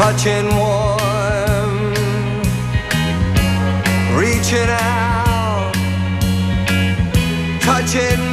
touching warm, reaching out, touching.